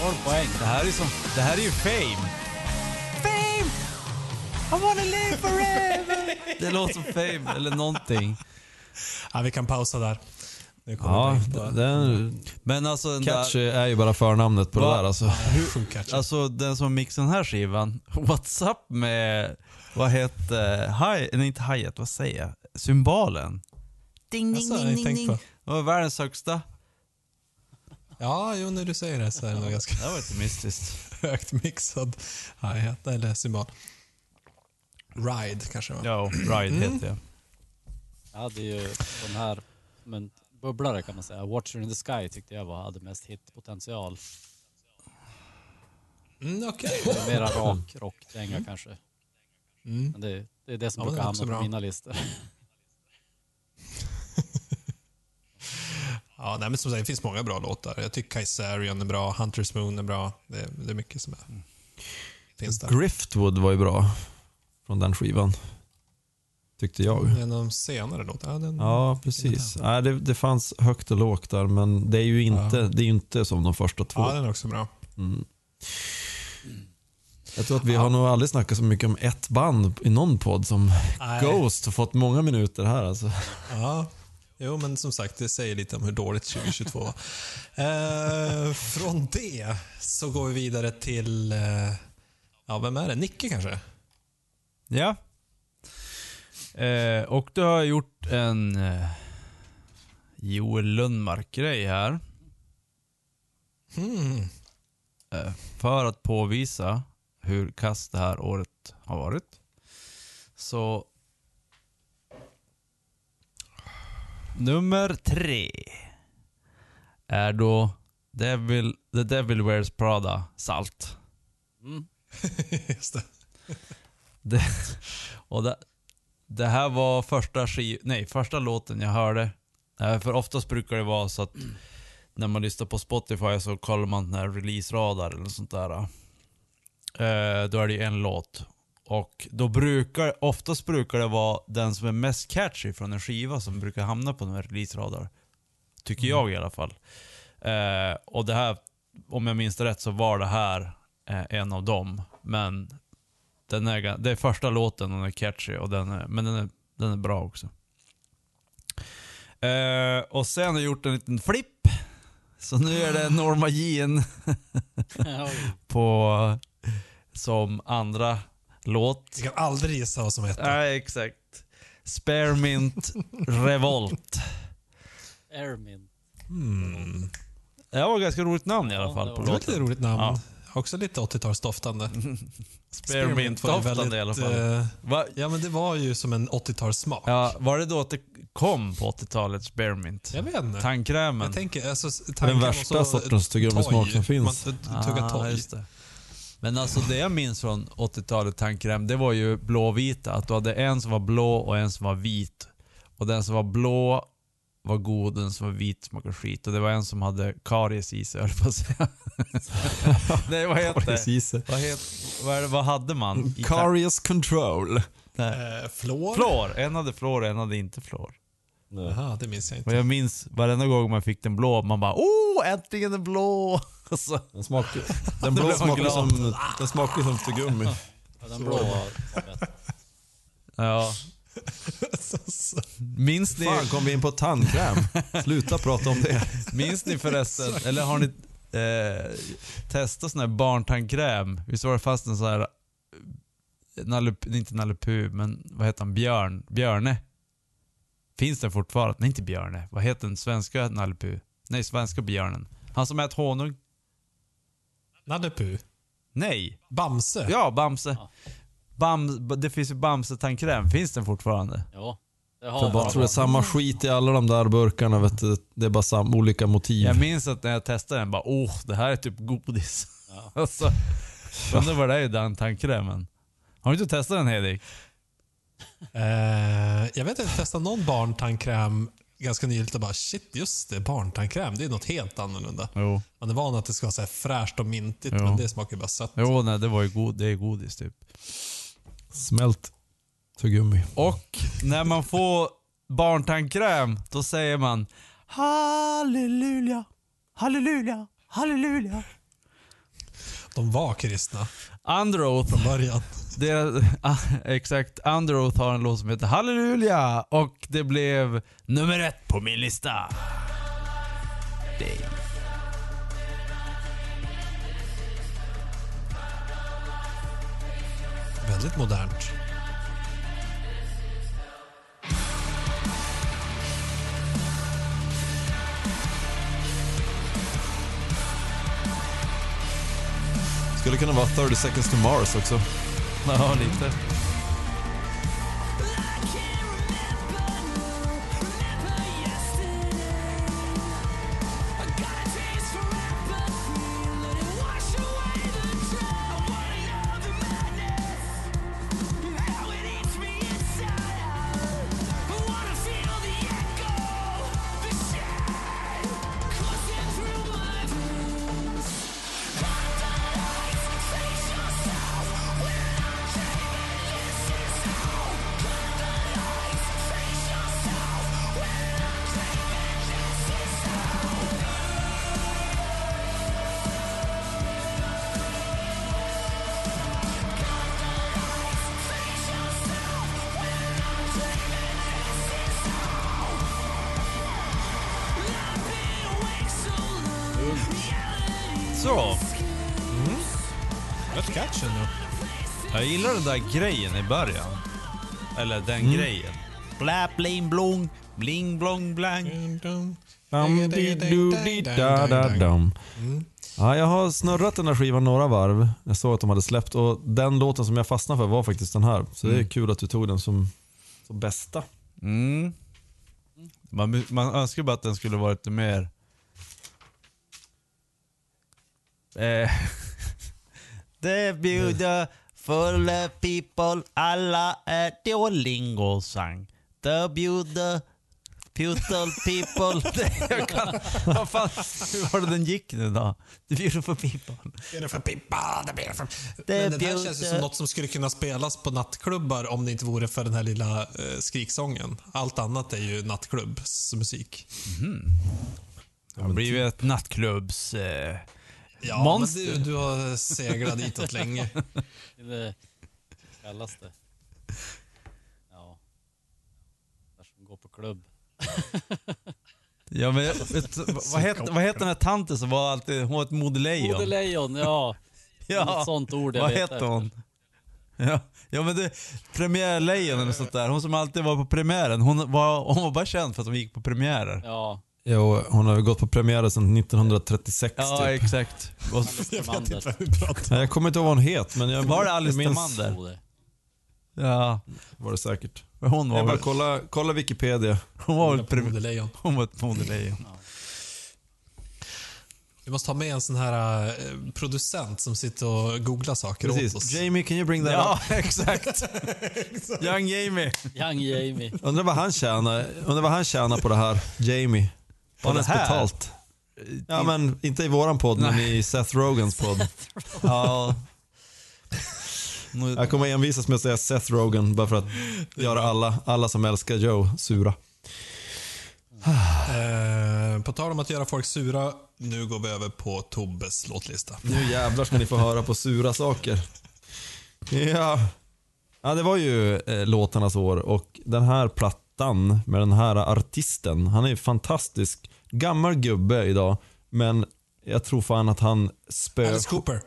12 poäng. Det här är som... Det här är ju Fame. Fame! I wanna live forever! det låter som Fame, eller någonting. Ja, vi kan pausa där. Nu Ja, den, Men alltså den där... catchy är ju bara förnamnet på Va? det där alltså. Catchy. Alltså den som mixar den här skivan, what's up med, vad heter, hi, nej inte hi vad säger jag? Symbalen. Ding, Alltså, jag har inte tänkt på. Det var världens högsta. Ja, jo, när du säger det så är det nog ganska Det var lite mystiskt. högt mixad hi-hat eller symbol. Ride kanske va? Ja, Ride Mm. heter jag. Jag hade ju den här, som en bubblare kan man säga. Watcher in the Sky tyckte jag var, hade mest hitpotential. Mm, Okej. Det är Mera rak rockdänga kanske. Mm. Men det, det är det som Ja, brukar hamna på mina listor. Ja, nej, men som sagt, det finns många bra låtar. Jag tycker Kaisarion är bra, Hunter's Moon är bra. Det, det är mycket som är, finns där. Griftwood var ju bra från den skivan. Tyckte jag. En av de senare låtarna. Ja, den, Ja, precis. Nej, det, det fanns högt och lågt där, men det är ju inte, Ja. det är inte som de första två. ja, den är också bra. Mm. Jag tror att vi har nog aldrig snackat så mycket om ett band i någon podd som Nej. Ghost har fått många minuter här. Alltså. Ja, jo men som sagt det säger lite om hur dåligt 2022 var. Eh, från det så går vi vidare till, eh, ja vem är det? Nicke kanske? Ja. Eh, och du har gjort en eh, Joel Lundmark-grej här. Hmm. Eh, för att påvisa hur kast det här året har varit. Så... Nummer tre är då Devil, The Devil Wears Prada, Salt. Mm. Just det. Det, och det, det här var första skiv, nej, första låten jag hörde. För oftast brukar det vara så att när man lyssnar på Spotify så kollar man den release-radar eller sånt där. Eh, då är det ju en låt. Och då brukar, oftast brukar det vara den som är mest catchy från en skiva som brukar hamna på den här release-radar. Tycker jag i alla fall. Eh, och det här, om jag minns rätt så var det här eh, en av dem. Men den är, det är första låten och den är catchy, och den är, men den är, den är bra också. Eh, och sen har jag gjort en liten flipp. Så nu är det Norma Jean på som andra låt. Jag kan aldrig gissa vad som heter. Nej, exakt. Spearmint Revolt. Airmin. Hmm. Det var ett ganska roligt namn i alla Ja, fall det på Det var ett låten. roligt namn. Ja. Också lite 80-talsdoftande. Spearmint-doftande i alla fall. Eh, Va? ja men det var ju som en 80-talssmak. Ja, var det då att det kom på 80-talet, Spearmint? Jag vet inte. Tandkrämen? Jag tänker, alltså, Den värsta så- sortens tuggummismak som finns. Man tuggar Ah, toj. just det. Men alltså det jag minns från 80-talet tandkräm, det var ju blåvita. Att du hade en som var blå och en som var vit. Och den som var blå var god den som var vit smakade skit. Och det var en som hade karies i sig, höll på att säga. Nej, vad heter det? Vad, het, vad, det, vad hade man? i Carious control. Nej. Eh, flår? Flår. En hade flår och en hade inte flår. Jaha, det minns jag inte. Och jag minns varenda gång man fick den blå, man bara oh, äntligen den blå! Och så, Den, smakar, den blå smakar glad. som, den smakar som tuggummi. Ja, Den blå var bättre. ja. Minns ni? Fan, kom vi in på tandkräm? Sluta prata om det. Minns ni förresten, eller har ni eh, testat sån här barntandkräm? Visst var det fast en sån här, Nalle, inte Nalle Puh, men vad heter han? Björn? Björne? Finns den fortfarande? Nej, inte Björne. Vad heter den svenska Nalle Puh? Nej, svenska björnen. Han som äter honung? Nalle Puh. Nej. Bamse. Ja, Bamse. Ja. Bam, det finns ju Bamse-tandkräm. Finns den fortfarande? Ja, det Jag har bara tror det är samma skit i alla de där burkarna. Vet du. Det är bara sam, olika motiv. Jag minns att när jag testade den, bara åh, det här är typ godis. Ja. och så, undrar vad det är i den tandkrämen. Har du inte testat den Hedik? Eh, jag vet att jag testade någon barntandkräm ganska nyligt och bara shit, just det, barntandkräm. Det är något helt annorlunda. Jo. Man är van att det ska vara så här fräscht och mintigt, Jo. men det smakar bara sött. Jo, nej, det var ju god, det är godis typ. Smält tuggummi. Och när man får barntandkräm, då säger man halleluja, halleluja, halleluja. De var kristna Underoath, från början. det, ah, exakt, Underoath har en låt som heter Halleluja och det blev nummer ett på min lista. Det. Väldigt modernt. Skulle kunna vara 30 seconds to Mars också. Ja, lite. Så. Rätt catch ändå. Jag gillar den där grejen i början. Eller den grejen. Blä, bling, blong, bling, blong, blang. Dam, di, du, di, da, da, dam. Ja, jag har snurrat den här skivan några varv. Jag såg att de hade släppt och den låten som jag fastnade för var faktiskt den här. Så det är kul att du tog den som, som bästa. Mm. Man, man önskar bara att den skulle vara lite mer... Eh. The beautiful people, alla är Duolingo-sang. The beautiful people... Jag kan, vad fan, hur var det den gick nu då? The beautiful people. Beautiful people, the beautiful... Det Men den här känns ju som något som skulle kunna spelas på nattklubbar om det inte vore för den här lilla eh, skriksången. Allt annat är ju nattklubbsmusik. Det har blivit ett nattklubbs... Eh, Ja, Monster. men du, du har seglat ditåt länge. Det kallas det. Ja. Där som går på klubb. ja, men, vet, vad, heter, vad heter den här tanten som var alltid... Hon var ett modelejon. Modelejon, ja. Ja, Något sånt ord jag vad letar hette hon? Ja, ja men det, premiärlejon eller sånt där. Hon som alltid var på premiären. Hon var, hon var bara känd för att hon gick på premiärer. Ja, Jo, hon har ju gått på premiär sedan 1936 Ja, typ. exakt. Och, Jag vet inte vad vi pratar om. Nej, Jag kommer inte ihåg vad hon het, men jag Var det Alice jag minns det. ja, var det säkert. hon var Jag bara väl, kolla, kolla Wikipedia. hon var väl prem, Modelejon. hon var ett modelejon. Vi måste ha med en sån här eh, producent som sitter och googlar saker åt oss. Precis. Jamie, can you bring that Ja, up? exakt. Young Jamie. Young Jamie. Undrar vad han tjänar, undrar vad han tjänar på det här, Jamie. På han det här? betalt? Ja men inte i våran podd, men i Seth Rogans podd. Ja. Nu, Jag kommer envisas med att säga Seth Rogan bara för att göra alla, alla som älskar Joe sura. Eh, på tal om att göra folk sura, nu går vi över på Tobbes låtlista. Nu jävlar ska ni få höra på sura saker. Ja, ja det var ju eh, låtarnas år och den här plattan med den här artisten, han är fantastisk. Gammal gubbe idag, men jag tror fan att han spöar... Alice Cooper.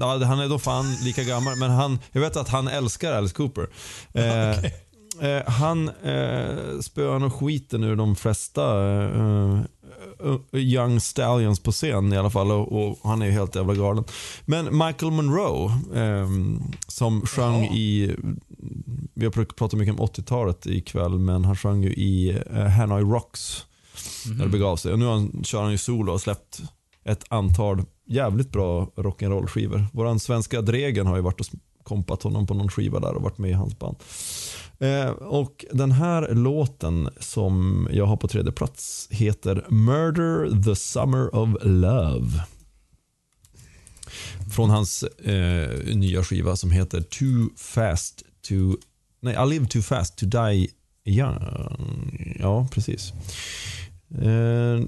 Ja, han är då fan lika gammal, men han, jag vet att han älskar Alice Cooper. Eh, eh, han eh, spöar nog skiten ur de flesta eh, eh, Young Stallions på scen i alla fall och, och han är ju helt jävla galen. Men Michael Monroe, eh, som sjöng Jaha. i, vi har pr- pratat mycket om 80-talet ikväll, men han sjöng ju i eh, Hanoi Rocks när det begav sig. Och nu han, kör han ju solo och har släppt ett antal jävligt bra rock'n'roll skivor. Våran svenska Dregen har ju varit och kompat honom på någon skiva där och varit med i hans band. Eh, och den här låten som jag har på tredje plats heter Murder the Summer of Love. Från hans eh, nya skiva som heter Too Fast to... Nej, I live too fast to die young. Ja, precis. Eh,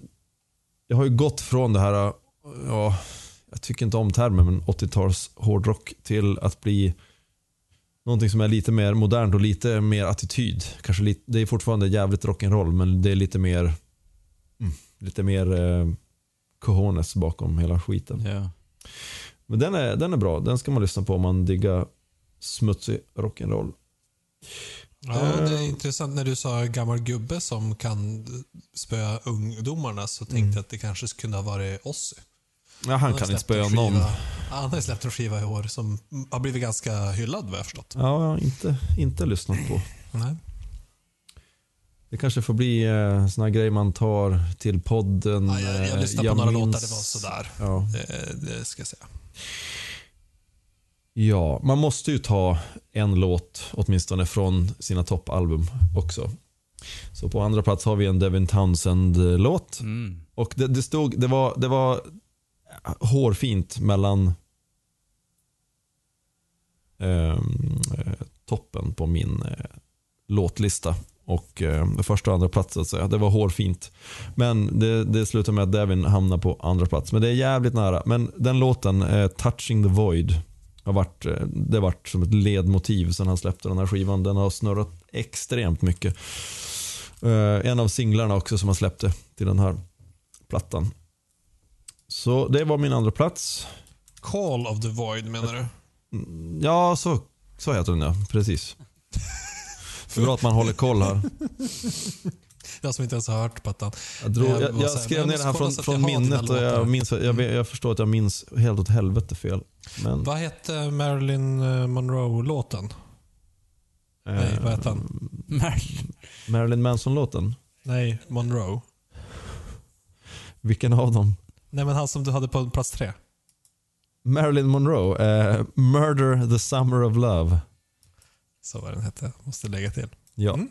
jag har ju gått från det här, ja, jag tycker inte om termen, men 80-tals hårdrock till att bli någonting som är lite mer modernt och lite mer attityd. Kanske lite, det är fortfarande jävligt rock'n'roll men det är lite mer mm, lite mer eh, cojones bakom hela skiten. ja. Men den är, den är bra, den ska man lyssna på om man diggar smutsig rock'n'roll. Ja, det är intressant när du sa gammal gubbe som kan spöa ungdomarna så tänkte jag att det kanske kunde ha varit Ozzy. Ja, han har kan inte släppt spöa någon. Han har släppt en skiva i år som har blivit ganska hyllad vad jag förstått. Ja, jag har inte, inte lyssnat på. Nej. Det kanske får bli eh, såna grejer man tar till podden. Ja, jag, jag eh, lyssnade på några minns- låtar, det var sådär. Ja. Det, det ska jag säga. ja, man måste ju ta en låt åtminstone från sina toppalbum också. Så på andra plats har vi en Devin Townsend-låt. Mm. Och det, det stod, det var, det var hårfint mellan ehm, eh, toppen på min eh, låtlista och eh, första och andra plats så. Det var hårfint. Men det, det slutade med att Devin hamnar på andra plats. Men det är jävligt nära. Men den låten, eh, Touching the Void, har varit, eh, det har varit som ett ledmotiv sen han släppte den här skivan. Den har snurrat extremt mycket. Eh, en av singlarna också som han släppte till den här plattan. Så det var min andra plats. Call of the Void menar du? Ja, så, så heter den ja. Precis. Bra att man håller koll här. Jag som inte ens har hört plattan. Jag, drog, Jag jag, jag här, skrev ner jag det här från, från jag minnet och jag, minns, jag, jag förstår att jag minns helt åt helvete fel. Men, Vad hette Marilyn eh, Monroe-låten? Nej, vad hette han? Marilyn Manson-låten. Nej, Monroe. Vilken av dem? Nej, men han som du hade på plats tre. Marilyn Monroe. Eh, Murder the Summer of Love. Så vad den hette. Måste lägga till. Ja. Mm.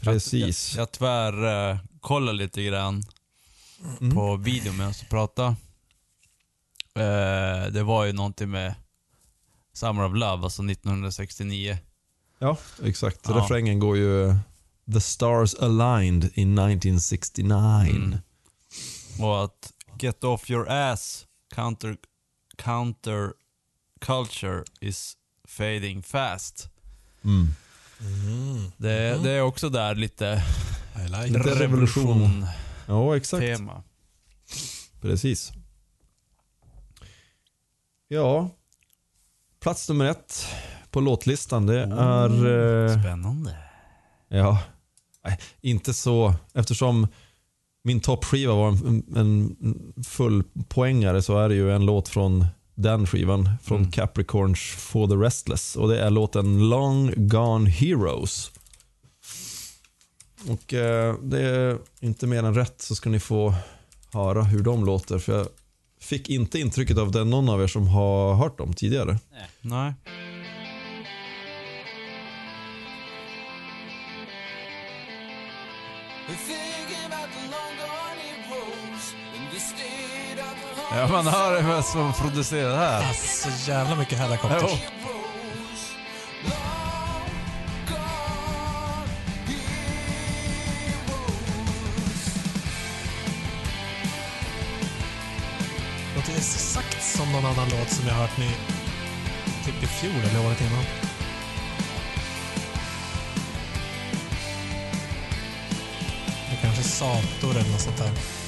Precis. Jag, jag tvär eh, kollar lite grann Mm. på videon medan jag pratar. Eh, det var ju någonting med Summer of Love, alltså 1969. Ja, exakt. Ja. Refrängen går ju The stars aligned in 1969. Mm. Och att get off your ass, counter, counter culture is fading fast. Mm. Det, det är också där lite I like revolution-tema. Ja, exakt. Precis. Ja. Plats nummer ett på låtlistan, det är... Eh, Spännande. ja, nej, inte så... Eftersom min toppskiva var en, en full poängare så är det ju en låt från den skivan, från Mm. Capricorns For the Restless. Och det är låten Long Gone Heroes. Och eh, det är inte mer än rätt så ska ni få höra hur de låter. För jag fick inte intrycket av är någon av er som har hört dem tidigare. Nej. Ja, man hör vem som producerar det här. Så jävla mycket helikopters. Jo. Låter exakt som någon annan låt som jag hört ni typ i fjol eller året innan. Det kanske Sator eller något sånt där.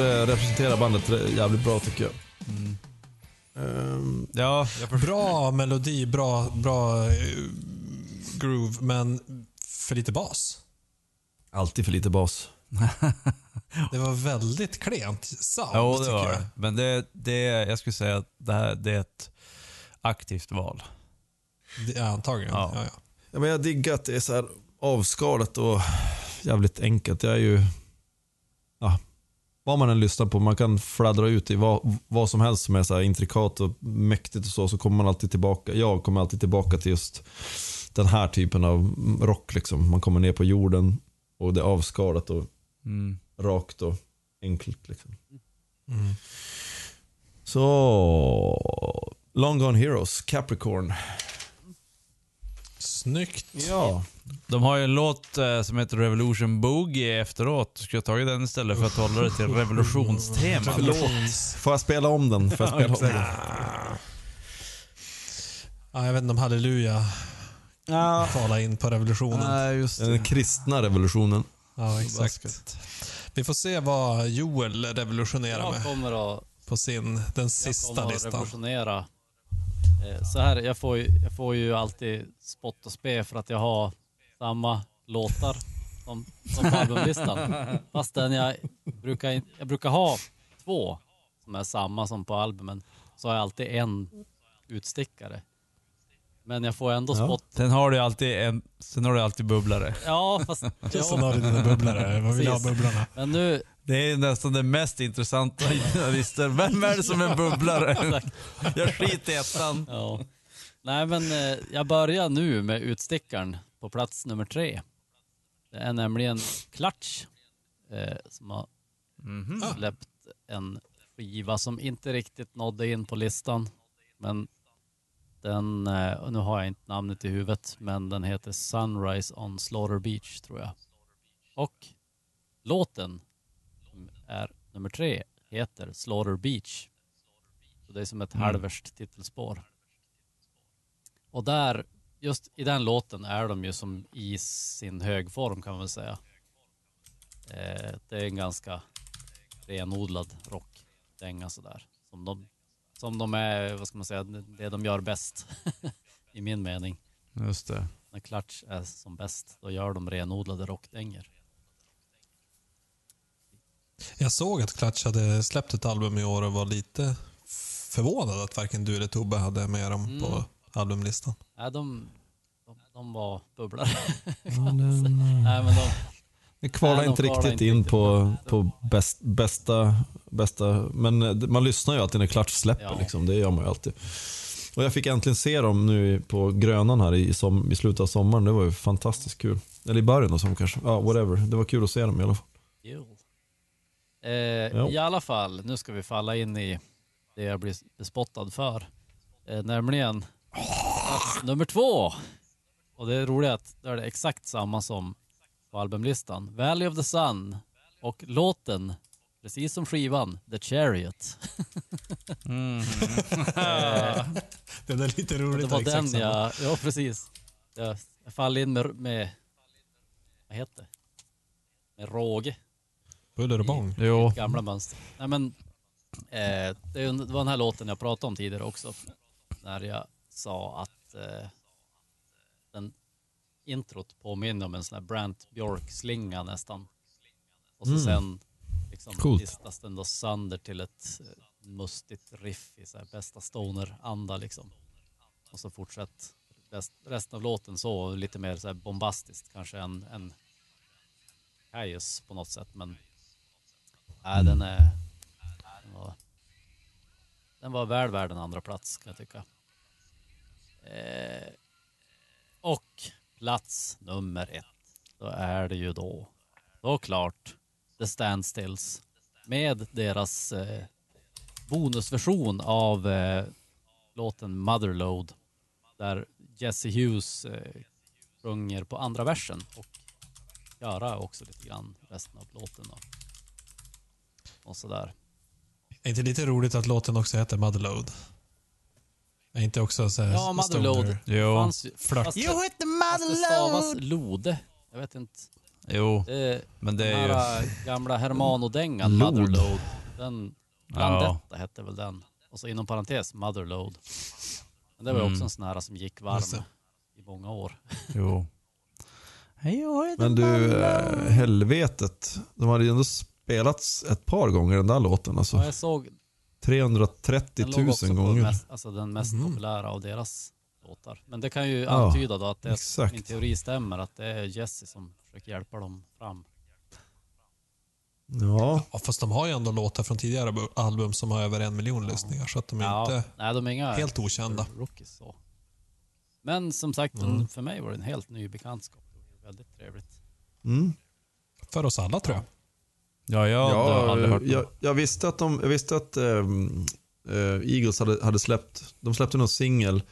Eh, representerar bandet jävligt bra tycker jag. Ehm, Ja, jag. Bra melodi, bra, bra eh, groove, men för lite bas. alltid för lite bas. Det var väldigt klent sound, Jo, det tycker var jag. Men det, det, jag skulle säga att det här det är ett aktivt val. Det, ja, antagligen. Ja. Ja. Ja, Ja, men jag diggar att det är så här avskalat och jävligt enkelt. Jag är ju... Ja, vad man än lyssnar på, man kan fladdra ut i vad, vad som helst som är så här intrikat och mäktigt och så, så kommer man alltid tillbaka. Jag kommer alltid tillbaka till just den här typen av rock. Liksom. Man kommer ner på jorden och det är avskalat och Mm. rakt och enkelt. Liksom. Mm. Så, Long Gone Heroes, Capricorn. Snyggt. Ja. De har ju en låt eh, som heter Revolution Boogie efteråt. Skulle jag tagit den istället för att hålla det till revolutionstema? Revolutions- Får jag spela om den? Får jag spela om den? Ja, jag vet inte om Halleluja Ja. talar in på revolutionen. Nej, just Den kristna revolutionen. Ja, exakt. Vi får se vad Joel revolutionerar Jag med kommer att, på sin, den jag sista kommer att listan. revolutionera. Eh, Så här, jag får, ju, jag får ju alltid spott och spe för att jag har samma låtar som, som på albumlistan. Fastän jag brukar, jag brukar ha två som är samma som på albumen. Så har jag alltid en utstickare. Men jag får ändå Ja. spott. Sen har du alltid en, sen har du alltid bubblare. Ja, fast... Sen Ja, har du dina bubblare. Vad vill jag ha Precis. bubblorna? men nu, Det är nästan det mest intressanta i dina listor. Vem är det som är en bubblare? Jag skiter i ettan. Ja. Nej men eh, jag börjar nu med utstickaren på plats nummer tre. Det är nämligen Clutch eh, som har Mhm. släppt en skiva som inte riktigt nådde in på listan. Men den, eh, nu har jag inte namnet i huvudet, men den heter Sunrise on Slaughter Beach tror jag. Och låten som är nummer tre heter Slaughter Beach. Så det är som ett Mm. halvverst titelspår. Och där, just i den låten är de ju som i sin högform kan man väl säga. Eh, det är en ganska renodlad rockdänga sådär. Som de, som de är, vad ska man säga, det de gör bäst. I min mening. Just det. När Clutch är som bäst, då gör de renodlade rockdängor. Jag såg att Clutch hade släppt ett album i år och var lite förvånad att varken du eller Tobbe hade med dem Mm. på albumlistan. Nej, de, de, de var bubblare. Nej, men de, det kvalar Nej, inte riktigt inte in riktigt på, på bäst, bästa, bästa... Men man lyssnar ju alltid när Clutch släpper. Ja. Liksom. Det gör man ju alltid. Och jag fick äntligen se dem nu på Grönan här i, som, i slutet av sommaren. Det var ju fantastiskt kul. Eller i början av sommaren kanske. Ja, whatever. Det var kul att se dem i alla fall. Eh. I alla fall, nu ska vi falla in i det jag blir bespottad för. Eh, nämligen plats nummer två. Och det är roligt att då är det exakt samma som på albumlistan. Valley of the Sun och låten, precis som skivan, The Chariot. Mm. Det är lite och roligt. det var den samma. jag, ja precis. Jag, jag faller in med, med, vad heter det? Med råge. Buller och bång. Jo. gamla mönster. Nej men, eh, det, var den här låten jag pratade om tidigare också. När jag sa att eh, den introt påminner om en sån här Brant Björk-slinga nästan. Och så Mm. sen liksom Coolt. listas den då sönder till ett eh, mustigt riff i så här bästa stoner-anda liksom. Och så fortsätt rest, resten av låten så, lite mer så här bombastiskt kanske än, än Kaius på något sätt. Men nej, den är... Den var, den var väl värd en andra plats kan jag tycka. Eh, och plats nummer ett. Då är det ju då, då klart, The Standstills. Med deras eh, bonusversion av eh, låten Motherload. Där Jesse Hughes eh, sjunger på andra versen och göra också lite grann resten av låten. Och, och sådär. Är inte lite roligt att låten också heter Motherload? Är inte också så här Ja, Motherload. stoner? Jo. Fanns ju, flört. fast, det, fast det stavas lode. Jag vet inte. Jo, Det, men det den är ju... här äh, gamla Hermano-dängan, Lod. Motherload. Den, Ja. Blandetta hette väl den. Och så inom parentes, Motherload. Men det var ju också Mm. en sån här som gick Just varm det. i många år. Jo. Men du, eh, helvetet. De hade ju ändå spelats ett par gånger den där låten. Ja, Alltså. jag såg 330 den låg 000 också på gånger. mest, alltså den mest Mhm. populära av deras låtar. Men det kan ju Ja, antyda då att det, exakt. min teori stämmer, att det är Jesse som försöker hjälpa dem fram. Ja, Ja, fast de har ju ändå låtar från tidigare bu- album som har över en miljon lyssningar, så att de är Ja, inte nej, de är inga helt okända. rookies så. Men som sagt, Mm. för mig var det en helt ny bekantskap. Det var Väldigt trevligt. mm. För oss alla tror jag. Ja, jag hade aldrig hört jag, jag visste att, de, jag visste att ehm, eh, Eagles hade, hade släppt, de släppte någon singel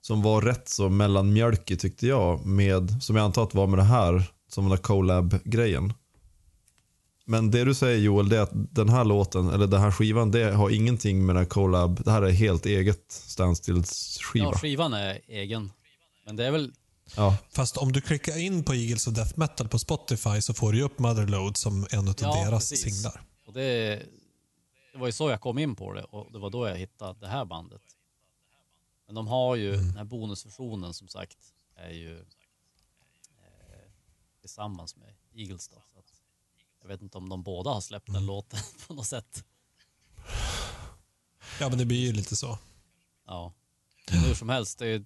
som var rätt så mellanmjölkig tyckte jag, med, som jag antar att var med det här, som den där collab-grejen. Men det du säger Joel, det är att den här låten, eller den här skivan, det har ingenting med den här collab, det här är helt eget Standstills-skiva. Ja, skivan är egen. Men det är väl, Ja, Fast om du klickar in på Eagles och Death Metal på Spotify så får du upp Motherload som en av Ja, deras precis. singlar. och det, det var ju så jag kom in på det och det var då jag hittade det här bandet. Men de har ju, Mm. den här bonusversionen som sagt, är ju eh, tillsammans med Eagles då. Så att, jag vet inte om de båda har släppt Mm. den låten på något sätt. Ja, men det blir ju lite så. Ja. Men hur som helst, det är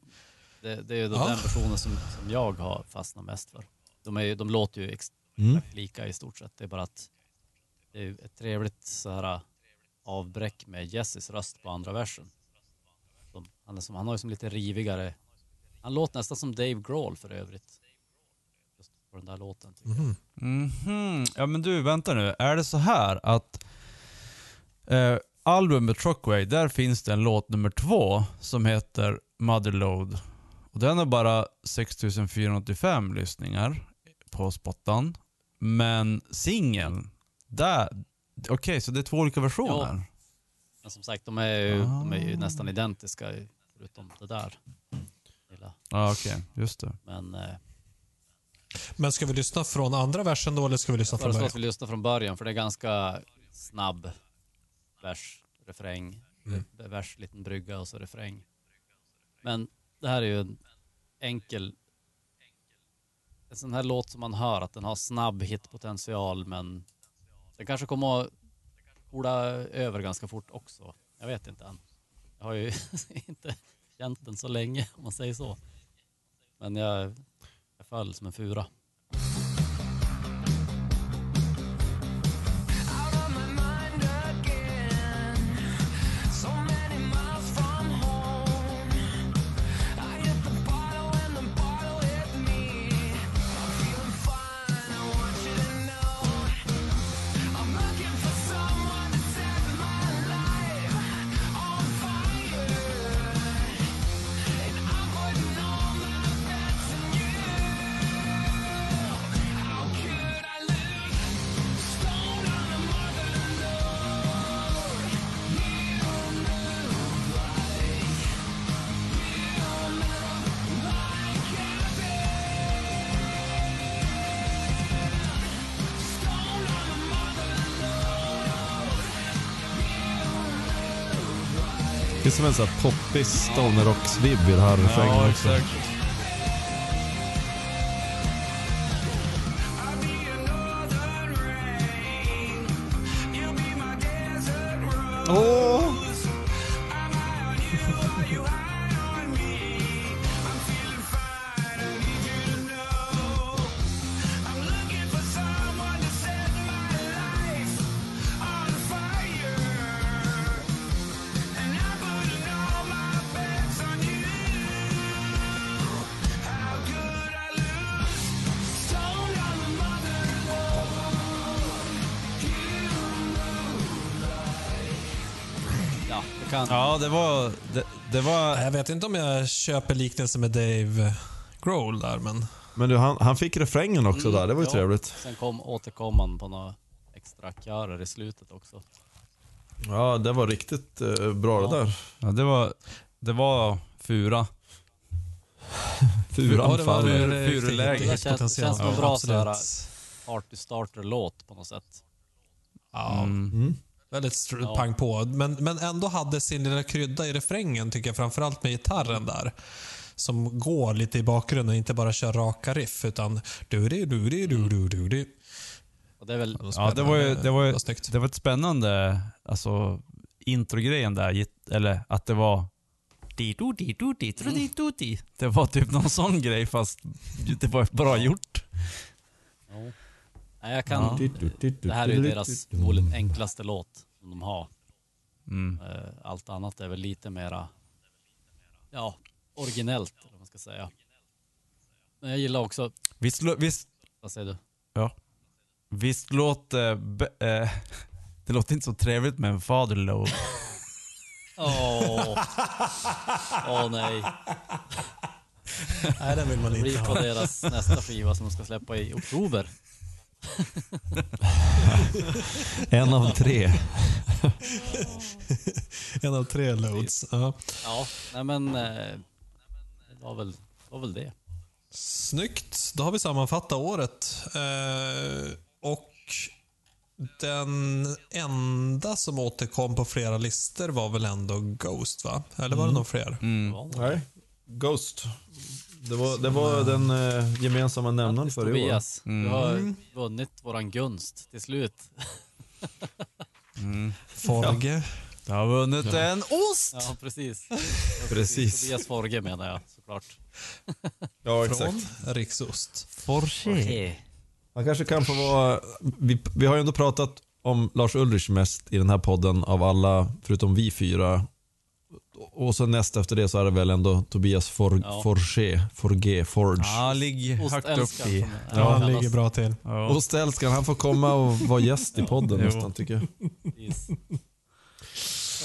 det, det är ju Ja. den versionen som, som jag har fastnat mest för. De, är, ju- de låter ju exakt mm. lika i stort sett. Det är bara att det är ju ett trevligt så här avbräck med Jesses röst på andra versen. Som, han, är som, han har ju som lite rivigare... Han låter nästan som Dave Grohl för övrigt. Just på den där låten. tycker jag. Mhm. Mhm. Ja men du, vänta nu. Är det så här att... Eh, albumet Trockway, där finns det en låt nummer två som heter Motherload. Och den har bara 6485 lyssningar på spottan. Men singeln, där... Okej, så det är två olika versioner? Men som sagt, de är ju, de är ju Ah. nästan identiska förutom det där. Ja, okej. Just det. Men eh, Men ska vi lyssna från andra versen då eller ska vi lyssna jag från början? att vi lyssnar från början för det är ganska snabb vers, refräng, Mm. vers, liten brygga och så refräng. Men det här är ju en enkel... En sån här låt som man hör att den har snabb hitpotential men den kanske kommer att spola över ganska fort också. Jag vet inte än. Jag har ju inte känt den så länge om man säger så. Men jag, jag föll som en fura. En sån här poppig stoner-rocks-vibb i det här refrängen Ja, också. exakt. Åh! Ja, kan... Ja, det var... Det, det var... Jag vet inte om jag köper liknelsen med Dave Grohl där, men... Men du, han, han fick refrängen också där. Det var ju ja. trevligt. Sen kom, återkom han på några extra körer i slutet också. Ja, det var riktigt eh, bra Ja. det där. Ja, det var... Det var Fura. Furan Ja, det var faller. det Furuläge. Det känns- som en Ja, bra Party starter-låt på något sätt. Ja, Mm. Mm. Väldigt ja. pang på. Men, men ändå hade sin lilla krydda i refrängen, tycker jag. Framförallt med gitarren där. Som går lite i bakgrunden, inte bara kör raka riff, utan... Det, var ett spännande, alltså introgrejen där, eller att det var det var typ någon sån grej fast det var bra gjort. Nej, jag kan... Ja. Det här är ju deras förmodligen enklaste låt som de har. Mm. Eh, Allt annat är väl lite mera... Ja, originellt, eller vad man ska säga. Men jag gillar också... Visst, visst, Vad säger du? visst låter... be- eh, det låter inte så trevligt med en fatherlow. Åh, Åh nej. Nej, den vill man Det inte blir på ha. deras nästa skiva som de ska släppa i oktober. En av tre. En av tre loads. Ja. Ja, nej men... eh, Det var väl, det var väl det. Snyggt. Då har vi sammanfattat året. Eh, och den enda som återkom på flera listor var väl ändå Ghost, va? Eller var det någon fler? Mm. Nej. Ghost. Det var, det var den eh, gemensamma nämnaren Grattis, för i år. Tobias. Mm. Du har vunnit våran gunst till slut. Mm. Forge. Jag har vunnit en ost! Ja, precis. Precis. Tobias Forge menar jag såklart. Ja, exakt. Från Riksost. Forse. Han kanske kan få vara... Vi, vi har ju ändå pratat om Lars Ulrich mest i den här podden av alla, förutom vi fyra. Och så näst efter det så är det väl ändå Tobias For, Ja. Forge, Forge, Forge. Ja, ligg högt upp i. Ja, han ligger bra till. Ja. Ostälskaren, han får komma och vara gäst i podden nästan tycker jag. Precis.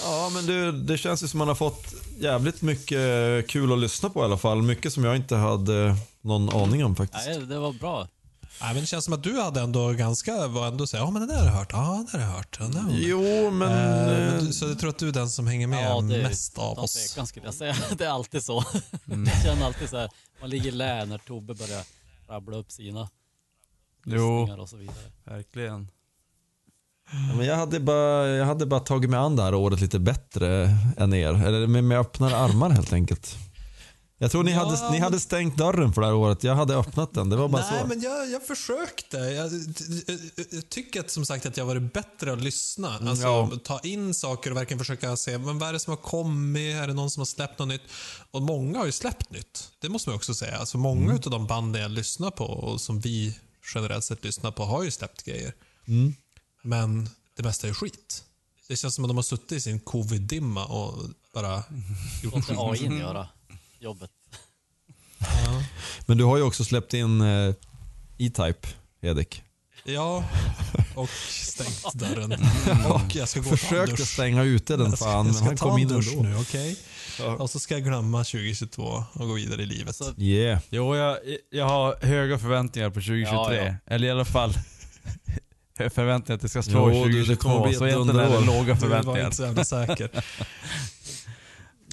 Ja, men du, det känns ju som man har fått jävligt mycket kul att lyssna på i alla fall. Mycket som jag inte hade någon aning om faktiskt. Nej, det var bra. Nej, men det känns som att du hade ändå ganska, var ändå säga, ja men det där har jag hört, ja det där har jag hört. Jag hört." Jo, men... Eh, men eh, du- så jag tror att du är den som hänger med Ja, det- mest av oss. tvekan skulle jag säga. Det är alltid så. Jag känner alltid så här, man ligger i lä när Tobbe börjar rabbla upp sina Jo, och så vidare. verkligen. Ja, men jag, hade bara, jag hade bara tagit mig an det här året lite bättre än er. Eller med, med öppnare armar helt enkelt. Jag tror ni, Ja, hade, ni hade stängt dörren för det här året. Jag hade öppnat den. Det var bara Nej, så. men jag, jag försökte. Jag, jag, jag tycker att, som sagt att jag har varit bättre att lyssna. Alltså, ja. ta in saker och verkligen försöka se men vad är det som har kommit. Är det någon som har släppt något nytt? Och många har ju släppt nytt. Det måste man också säga. Alltså, många Mm. av de banden jag lyssnar på och som vi generellt sett lyssnar på har ju släppt grejer. Mm. Men det mesta är skit. Det känns som att de har suttit i sin covid-dimma och bara gjort skit. AI göra jobbet. Men du har ju också släppt in eh, E-Type, Edik. Ja, och stängt dörren. Och jag ska gå Försökte stänga ute den fan, men han kom in ändå. nu, okej? Och så ska jag glömma 2022 och gå vidare i livet. Så- Yeah. Jo, jag, jag har höga förväntningar på 2023. Ja, ja. Eller i alla fall förväntningar att det ska slå Jo, du, det 2022. kommer bli ett så egentligen är det låga du var förväntningar. inte så jävla säker.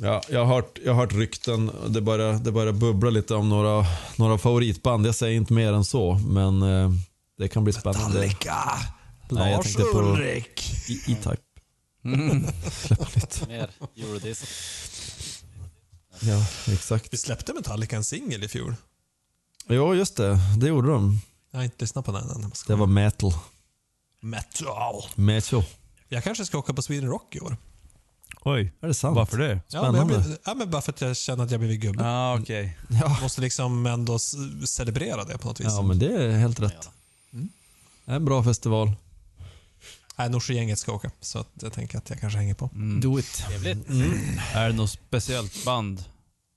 Ja, jag, har hört, jag har hört rykten. Det börjar, det börjar bubbla lite om några, några favoritband. Jag säger inte mer än så, men eh, det kan bli spännande. Metallica! Nej, jag Lars tänkte på- Ulrik! E- E-Type. Mm. Släppa lite. Mer eurodisc. Ja, exakt. Vi släppte Metallica en singel i fjol. Jo, just det. Det gjorde de. Jag har inte lyssnat på den än. Det var metal. metal. Metal. Jag kanske ska åka på Sweden Rock i år. Oj, Är det sant? varför det? Ja, men, Spännande. ja, men bara för att jag känner att jag blivit gubbe. Ja, ah, okej. Ja. Måste liksom ändå celebrera det på något vis. ja, men det är helt rätt. Det är en bra festival. Nej, Norsjö-gänget ska åka, så att jag tänker att jag kanske hänger på. Mm. Do it. Trevligt. Är det något speciellt band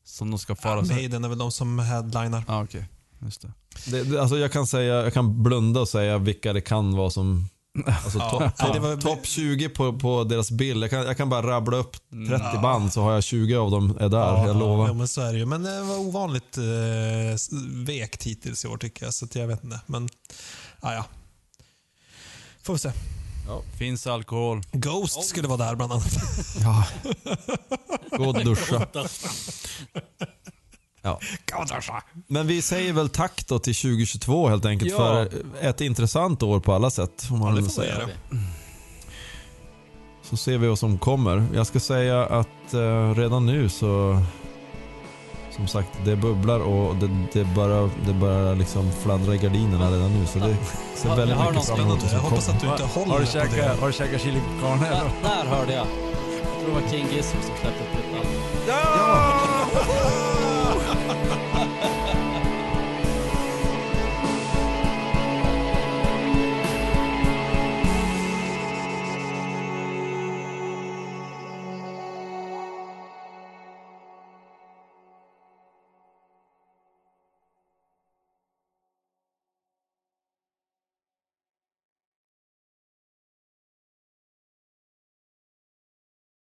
som de ska fara sig? Maiden är väl de som headlinar. Ja, ah, okej. Just det. Det, det, alltså jag kan säga, jag kan blunda och säga vilka det kan vara som Alltså Ja. topp det var- top 20 på, på deras bild. Jag kan, jag kan bara rabbla upp 30 Ja. band så har jag 20 av dem är där, jag lovar. Ja, men så är det ju. Men det var ovanligt eh, vekt hittills i år tycker jag, så att jag vet inte. Men, ja, ja. Får vi se. Finns alkohol. Ghost skulle vara där bland annat. Ja. Gå och duscha. Ja. Men vi säger väl tack då till 2022 helt enkelt Ja. för ett intressant år på alla sätt. Om man Ja, det vill säga. Så ser vi vad som kommer. Jag ska säga att eh, redan nu så som sagt, det bubblar och det, det bara, det bara liksom fladdrar i gardinerna redan nu. Så det ser Ja, väldigt mycket fram emot Jag hoppas att du inte håller Har du på käkat, det. har du käkat chili con carne? Där, där hörde jag. Jag tror det var King Gizzard som släppte